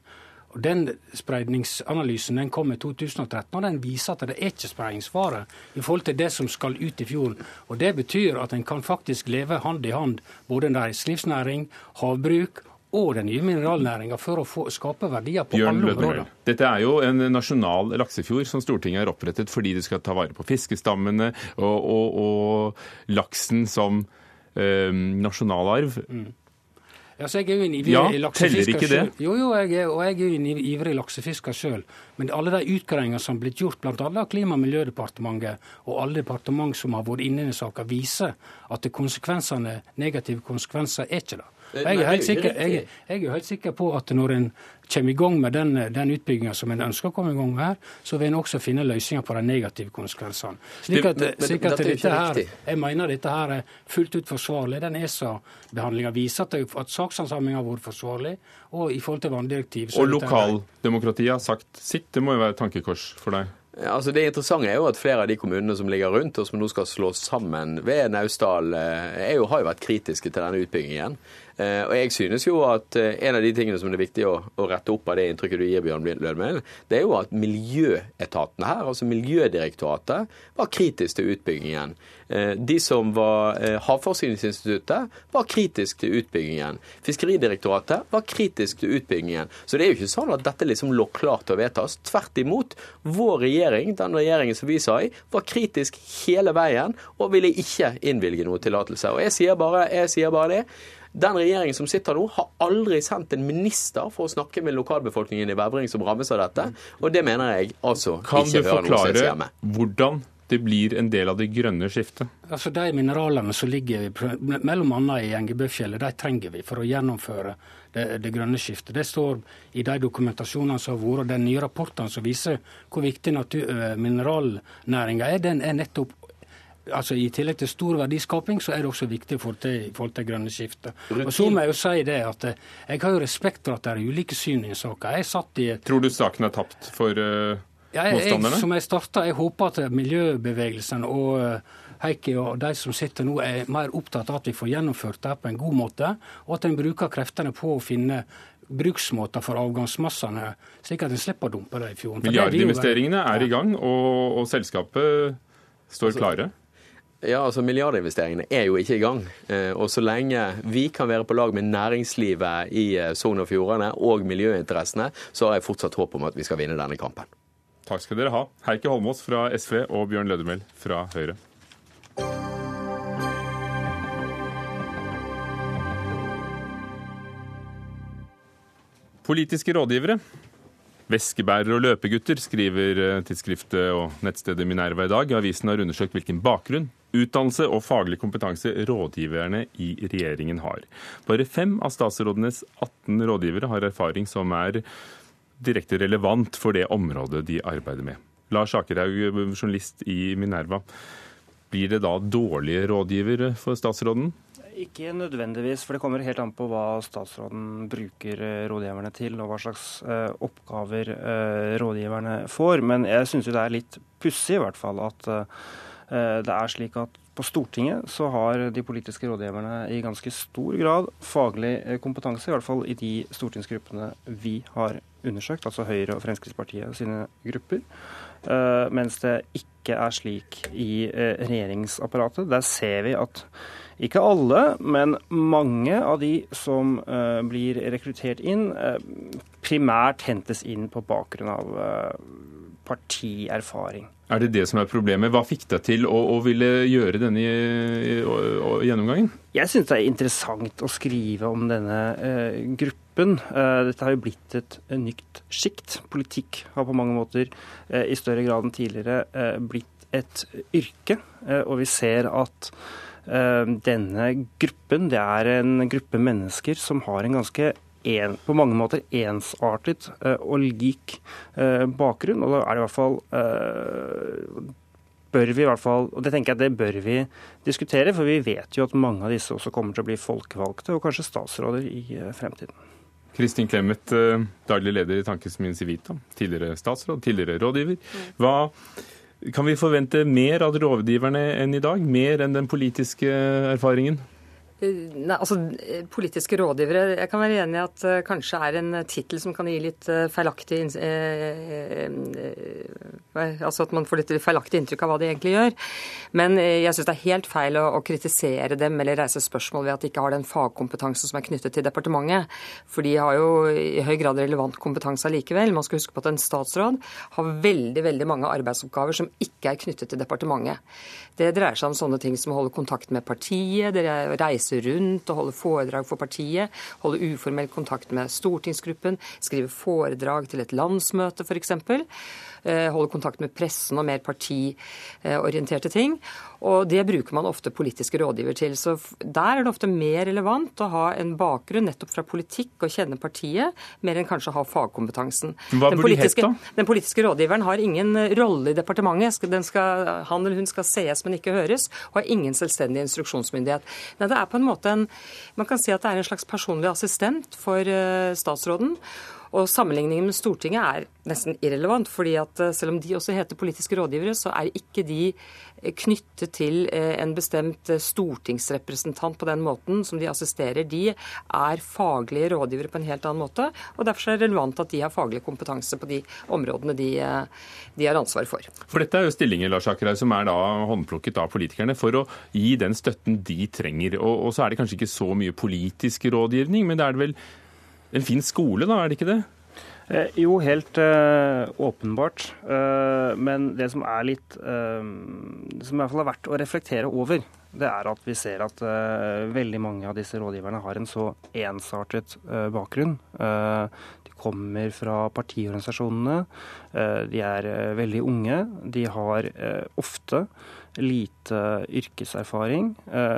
Og Den spredningsanalysen den kom i 2013, og den viser at det er ikke spredningsfare i forhold til det som skal ut i fjorden. Og Det betyr at en kan faktisk leve hand i hand, både næringslivsnæring, havbruk og den nye mineralnæringa for å få, skape verdier på Bjørn alle områder. Dette er jo en nasjonal laksefjord som Stortinget har opprettet fordi det skal ta vare på fiskestammene og, og, og laksen som eh, nasjonalarv. Mm. Altså, jeg er jo en ivrig ja, laksefisker sjøl. Jo, jo, jeg er, og jeg er jo en ivrig laksefisker sjøl. Men alle de utgreiingene som har blitt gjort, bl.a. av Klima- og miljødepartementet og alle departement som har vært inne i saka, viser at konsekvensene, negative konsekvenser er ikke det. Jeg er, helt sikker, jeg, jeg er helt sikker på at når en kommer i gang med den, den utbygginga som en ønsker å komme i gang med her, så vil en også finne løsninger på de negative konsekvensene. Slik at, Men- men slik at dette er her. Jeg mener dette her er fullt ut forsvarlig. Den ESA-behandlinga viser at, at sakshandsaminga har vært forsvarlig. Og i forhold til vanndirektiv Og lokaldemokratiet har sagt sitt. Det må jo være et tankekors for deg? Ja, altså Det interessante er jo at flere av de kommunene som ligger rundt, og som nå skal slås sammen ved Naustdal, eh, har jo vært kritiske til denne utbyggingen. Eh, og jeg synes jo at eh, en av de tingene som det er viktig å, rette opp av det inntrykket du gir, Bjørn Lødmel, det er jo at miljøetatene her, altså Miljødirektoratet, var kritisk til utbyggingen. Eh, de som var Havforskningsinstituttet, var kritisk til utbyggingen. Fiskeridirektoratet var kritisk til utbyggingen. Så det er jo ikke sånn at dette liksom lå klart til å vedtas. Tvert imot. Vår regjering, den regjeringen som vi sa i, var kritisk hele veien og ville ikke innvilge noe tillatelse. Og jeg sier bare, jeg sier bare det. Den regjeringen som sitter nå, har aldri sendt en minister for å snakke med lokalbefolkningen i Vevring som rammes av dette. Og det mener jeg altså Kan ikke hører noe sted forklare hvordan det blir en del av det grønne skiftet? Altså De mineralene som ligger annet i Engebøfjellet, de trenger vi for å gjennomføre det, det grønne skiftet. Det står i de dokumentasjonene som har vært, og de nye rapportene som viser hvor viktig mineralnæringa er. Den er nettopp altså I tillegg til stor verdiskaping, så er det også viktig for det, for til grønne skiftet. Og så må jeg jo si det at eh, jeg har jo respekt for at det er ulike syn i saka. Jeg satt i Tror du saken er tapt for uh, jeg, jeg, motstanderne? som jeg startet, jeg håper at miljøbevegelsen og uh, Heikki og de som sitter nå, er mer opptatt av at vi får gjennomført det på en god måte, og at en bruker kreftene på å finne bruksmåter for avgangsmassene, slik at en slipper å dumpe det i fjorden. Det Milliardinvesteringene er i gang, og, og selskapet står klare. Ja, altså Milliardinvesteringene er jo ikke i gang. Eh, Og så lenge vi kan være på lag med næringslivet i eh, Sogn og Fjordane og miljøinteressene, så har jeg fortsatt håp om at vi skal vinne denne kampen. Takk skal dere ha. Heikki Holmås fra SV og Bjørn Lødemel fra Høyre. Politiske rådgivere. Veskebærere og løpegutter, skriver eh, tidsskriftet og nettstedet Minerva i dag. Avisen har undersøkt hvilken bakgrunn, utdannelse og faglig kompetanse rådgiverne i regjeringen har. Bare fem av statsrådenes 18 rådgivere har erfaring som er direkte relevant for det området de arbeider med. Lars Akerhaug, journalist i Minerva. Blir det da dårlige rådgivere for statsråden? Ikke nødvendigvis, for det kommer helt an på hva statsråden bruker eh, rådgiverne til, og hva slags eh, oppgaver eh, rådgiverne får. Men jeg syns det er litt pussig i hvert fall at det er slik at på Stortinget så har de politiske rådgiverne i ganske stor grad faglig kompetanse, i hvert fall i de stortingsgruppene vi har undersøkt, altså Høyre og Fremskrittspartiet sine grupper. Mens det ikke er slik i regjeringsapparatet. Der ser vi at ikke alle, men mange av de som uh, blir rekruttert inn, uh, primært hentes inn på bakgrunn av uh, partierfaring. Er det det som er problemet? Hva fikk deg til å, å ville gjøre denne gjennomgangen? Jeg syns det er interessant å skrive om denne eh, gruppen. Eh, dette har jo blitt et nytt sjikt. Politikk har på mange måter eh, i større grad enn tidligere blitt et yrke. Og vi ser at denne gruppen, det er en gruppe mennesker som har en ganske en, på mange måter ensartet eh, og lik eh, bakgrunn. Og da er det i hvert fall eh, bør vi i hvert fall, og det tenker jeg det bør vi diskutere, for vi vet jo at mange av disse også kommer til å bli folkevalgte, og kanskje statsråder i eh, fremtiden. Kristin Clemet, eh, daglig leder i Tankesmien Civita, tidligere statsråd, tidligere rådgiver. Hva kan vi forvente mer av rådgiverne enn i dag? Mer enn den politiske erfaringen? Nei, altså eh, Politiske rådgivere Jeg kan være enig i at uh, kanskje er en tittel som kan gi litt feilaktig eh, eh, Altså at man får litt feilaktig inntrykk av hva de egentlig gjør. Men eh, jeg syns det er helt feil å, å kritisere dem eller reise spørsmål ved at de ikke har den fagkompetanse som er knyttet til departementet. For de har jo i høy grad relevant kompetanse allikevel. Man skal huske på at en statsråd har veldig veldig mange arbeidsoppgaver som ikke er knyttet til departementet. Det dreier seg om sånne ting som å holde kontakt med partiet, det er å reise rundt og holde foredrag for partiet, holde uformell kontakt med stortingsgruppen, skrive foredrag til et landsmøte f.eks. Holde kontakt med pressen og mer partiorienterte ting. Og det bruker man ofte politiske rådgiver til. Så der er det ofte mer relevant å ha en bakgrunn nettopp fra politikk og kjenne partiet, mer enn kanskje å ha fagkompetansen. Hva burde de hett da? Den politiske rådgiveren har ingen rolle i departementet. Skal, han eller hun skal sees, men ikke høres, og har ingen selvstendig instruksjonsmyndighet. Nei, det er på en måte en, Man kan si at det er en slags personlig assistent for uh, statsråden. Og Sammenligningen med Stortinget er nesten irrelevant. fordi at eh, Selv om de også heter politiske rådgivere, så er ikke de eh, knyttet til eh, en bestemt stortingsrepresentant på den måten som de assisterer. De er faglige rådgivere på en helt annen måte. og Derfor er det relevant at de har faglig kompetanse på de områdene de, de har ansvar for. For Dette er jo stillinger Lars Akkerhaug, som er da håndplukket av politikerne for å gi den støtten de trenger. Og, og så er det kanskje ikke så mye politisk rådgivning, men det er det vel en fin skole, da, er det ikke det? Eh, jo, helt eh, åpenbart. Eh, men det som er litt eh, Som i hvert fall er verdt å reflektere over, det er at vi ser at eh, veldig mange av disse rådgiverne har en så ensartet eh, bakgrunn. de kommer fra partiorganisasjonene. de er veldig unge. De har ofte lite yrkeserfaring.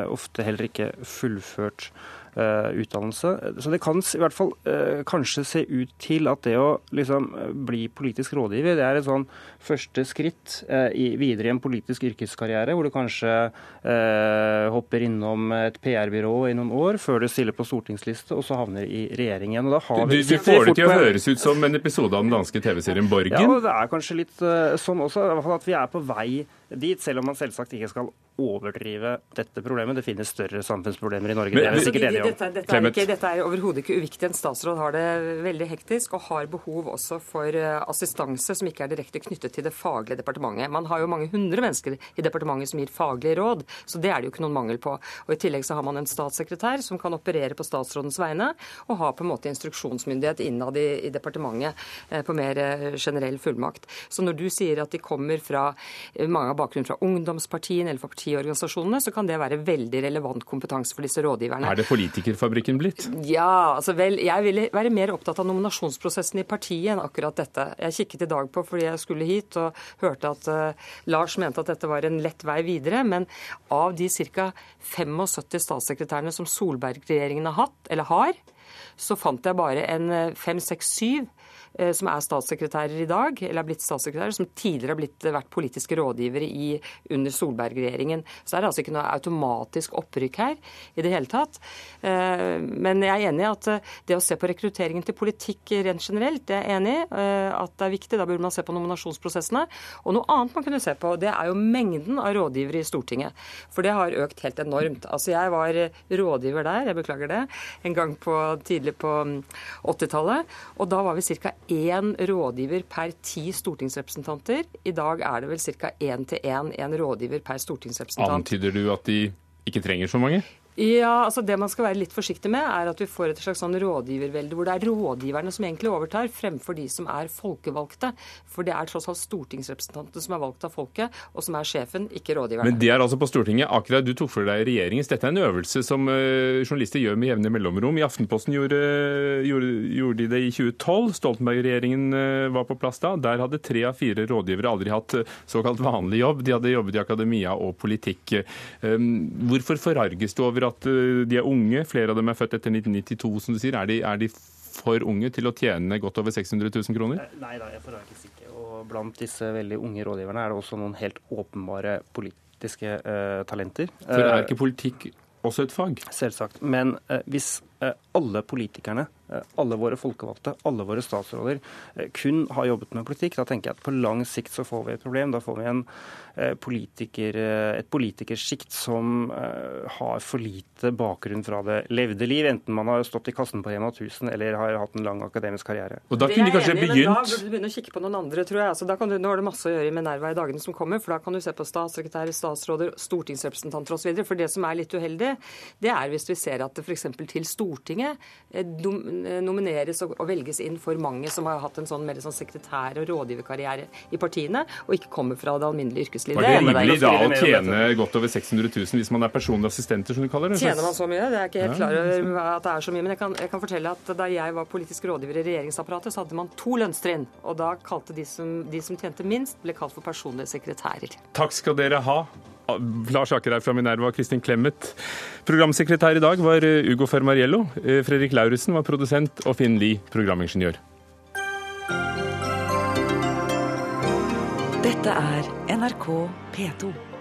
ofte heller ikke fullført utdannelse. Så det kan i hvert fall eh, kanskje se ut til at det å liksom bli politisk rådgiver, det er et sånn første skritt eh, i, videre i en politisk yrkeskarriere, hvor du kanskje eh, hopper innom et PR-byrå i noen år før du stiller på stortingsliste, og så havner i regjering igjen. du, du, du får det til å høres ut som en episode av den danske TV-serien Borgen? Ja, og det er kanskje litt sånn også, i hvert fall at vi er på vei dit, selv om man selvsagt ikke skal overdrive dette problemet. Det finnes større samfunnsproblemer i Norge. Men, det er vi sikkert enige om. Dette, dette er, ikke, dette er overhodet ikke uviktig. En statsråd har det veldig hektisk og har behov også for eh, assistanse som ikke er direkte knyttet til det faglige departementet. Man har jo mange hundre mennesker i departementet som gir faglige råd, så det er det jo ikke noen mangel på. Og I tillegg så har man en statssekretær som kan operere på statsrådens vegne, og har på en måte instruksjonsmyndighet innad i, i departementet eh, på mer eh, generell fullmakt. Så når du sier at de kommer fra mange av bakgrunn fra ungdomspartiene eller fra partiorganisasjonene, så kan det være veldig relevant kompetanse for disse rådgiverne. Er det politikerfabrikken blitt? Ja, altså vel, jeg ville være mer opptatt av nominasjonsprosessen i partiet enn akkurat dette. Jeg kikket i dag på fordi jeg skulle hit og hørte at uh, Lars mente at dette var en lett vei videre. Men av de ca. 75 statssekretærene som Solberg-regjeringen har hatt, eller har, så fant jeg bare en eh, fem, seks, syv som er statssekretærer i dag, eller er blitt statssekretærer, som tidligere har blitt, vært politiske rådgivere i, under Solberg-regjeringen. Så er det altså ikke noe automatisk opprykk her i det hele tatt. Eh, men jeg er enig i at eh, det å se på rekrutteringen til politikk rent generelt, det er jeg enig i at det er viktig. Da burde man se på nominasjonsprosessene. Og noe annet man kunne se på, det er jo mengden av rådgivere i Stortinget. For det har økt helt enormt. Altså jeg var rådgiver der, jeg beklager det, en gang på, tidlig på 80-tallet. Mm, og da var vi ca én rådgiver per ti stortingsrepresentanter. I dag er det vel ca. én til én en rådgiver per stortingsrepresentant. Antyder du at de ikke trenger så mange? Ja, altså Det man skal være litt forsiktig med, er at vi får et slags sånn rådgivervelde hvor det er rådgiverne som egentlig overtar, fremfor de som er folkevalgte. For det er tross alt stortingsrepresentantene som er valgt av folket, og som er sjefen, ikke rådgiverne. Men det er altså på Stortinget. Akkurat du tok for deg regjeringens. Dette er en øvelse som uh, journalister gjør med jevne mellomrom. I Aftenposten gjorde, gjorde, gjorde, de det i 2012. Stoltenberg-regjeringen uh, var på plass da. Der hadde tre av fire rådgivere aldri hatt såkalt vanlig jobb. De hadde jobbet i akademia og politikk. Hvorfor forarges du over at eh, de er unge, flere av dem er født etter 1992, som du sier. Er de, er de for unge til å tjene godt over 600 000 kroner? Eh, nei da, jeg forarges ikke. Og blant disse veldig unge rådgiverne er det også noen helt åpenbare politiske uh, talenter. For er ikke politikk også et fag? Selvsagt. Men uh, hvis uh, alle politikerne alle våre folkevalgte, alle våre statsråder, kun har jobbet med politikk, da tenker jeg at på lang sikt så får vi et problem. Da får vi en Eh, politiker, eh, et politikersjikt som eh, har for lite bakgrunn fra det levde liv, enten man har stått i kassen på Rema 1000 eller har hatt en lang akademisk karriere. Og Da kunne de kanskje enig, begynt... Men da burde du begynne å kikke på noen andre, tror jeg. Altså, da kan du, nå har det masse å gjøre i Minerva i dagene som kommer, for da kan du se på statssekretærer, statsråder, stortingsrepresentanter osv. For det som er litt uheldig, det er hvis vi ser at det f.eks. til Stortinget nomineres og, velges inn for mange som har hatt en sånn mer sånn sekretær- og rådgiverkarriere i partiene, og ikke kommer fra det alminnelige yrkeslivet. Var det rimelig da å tjene godt over 600 000 hvis man er personlige assistenter, som du kaller det? Tjener man så mye? Det er ikke helt klar over at det er så mye. Men jeg kan, jeg kan, fortelle at da jeg var politisk rådgiver i regjeringsapparatet, så hadde man to lønnstrinn. Og da kalte de som, de som tjente minst, ble kalt for personlige sekretærer. Takk skal dere ha. Lars Aker fra Minerva og Kristin Clemet. Programsekretær i dag var Ugo Fermariello. Fredrik Lauritzen var produsent og Finn Lie programingeniør. Dette er NRK P2.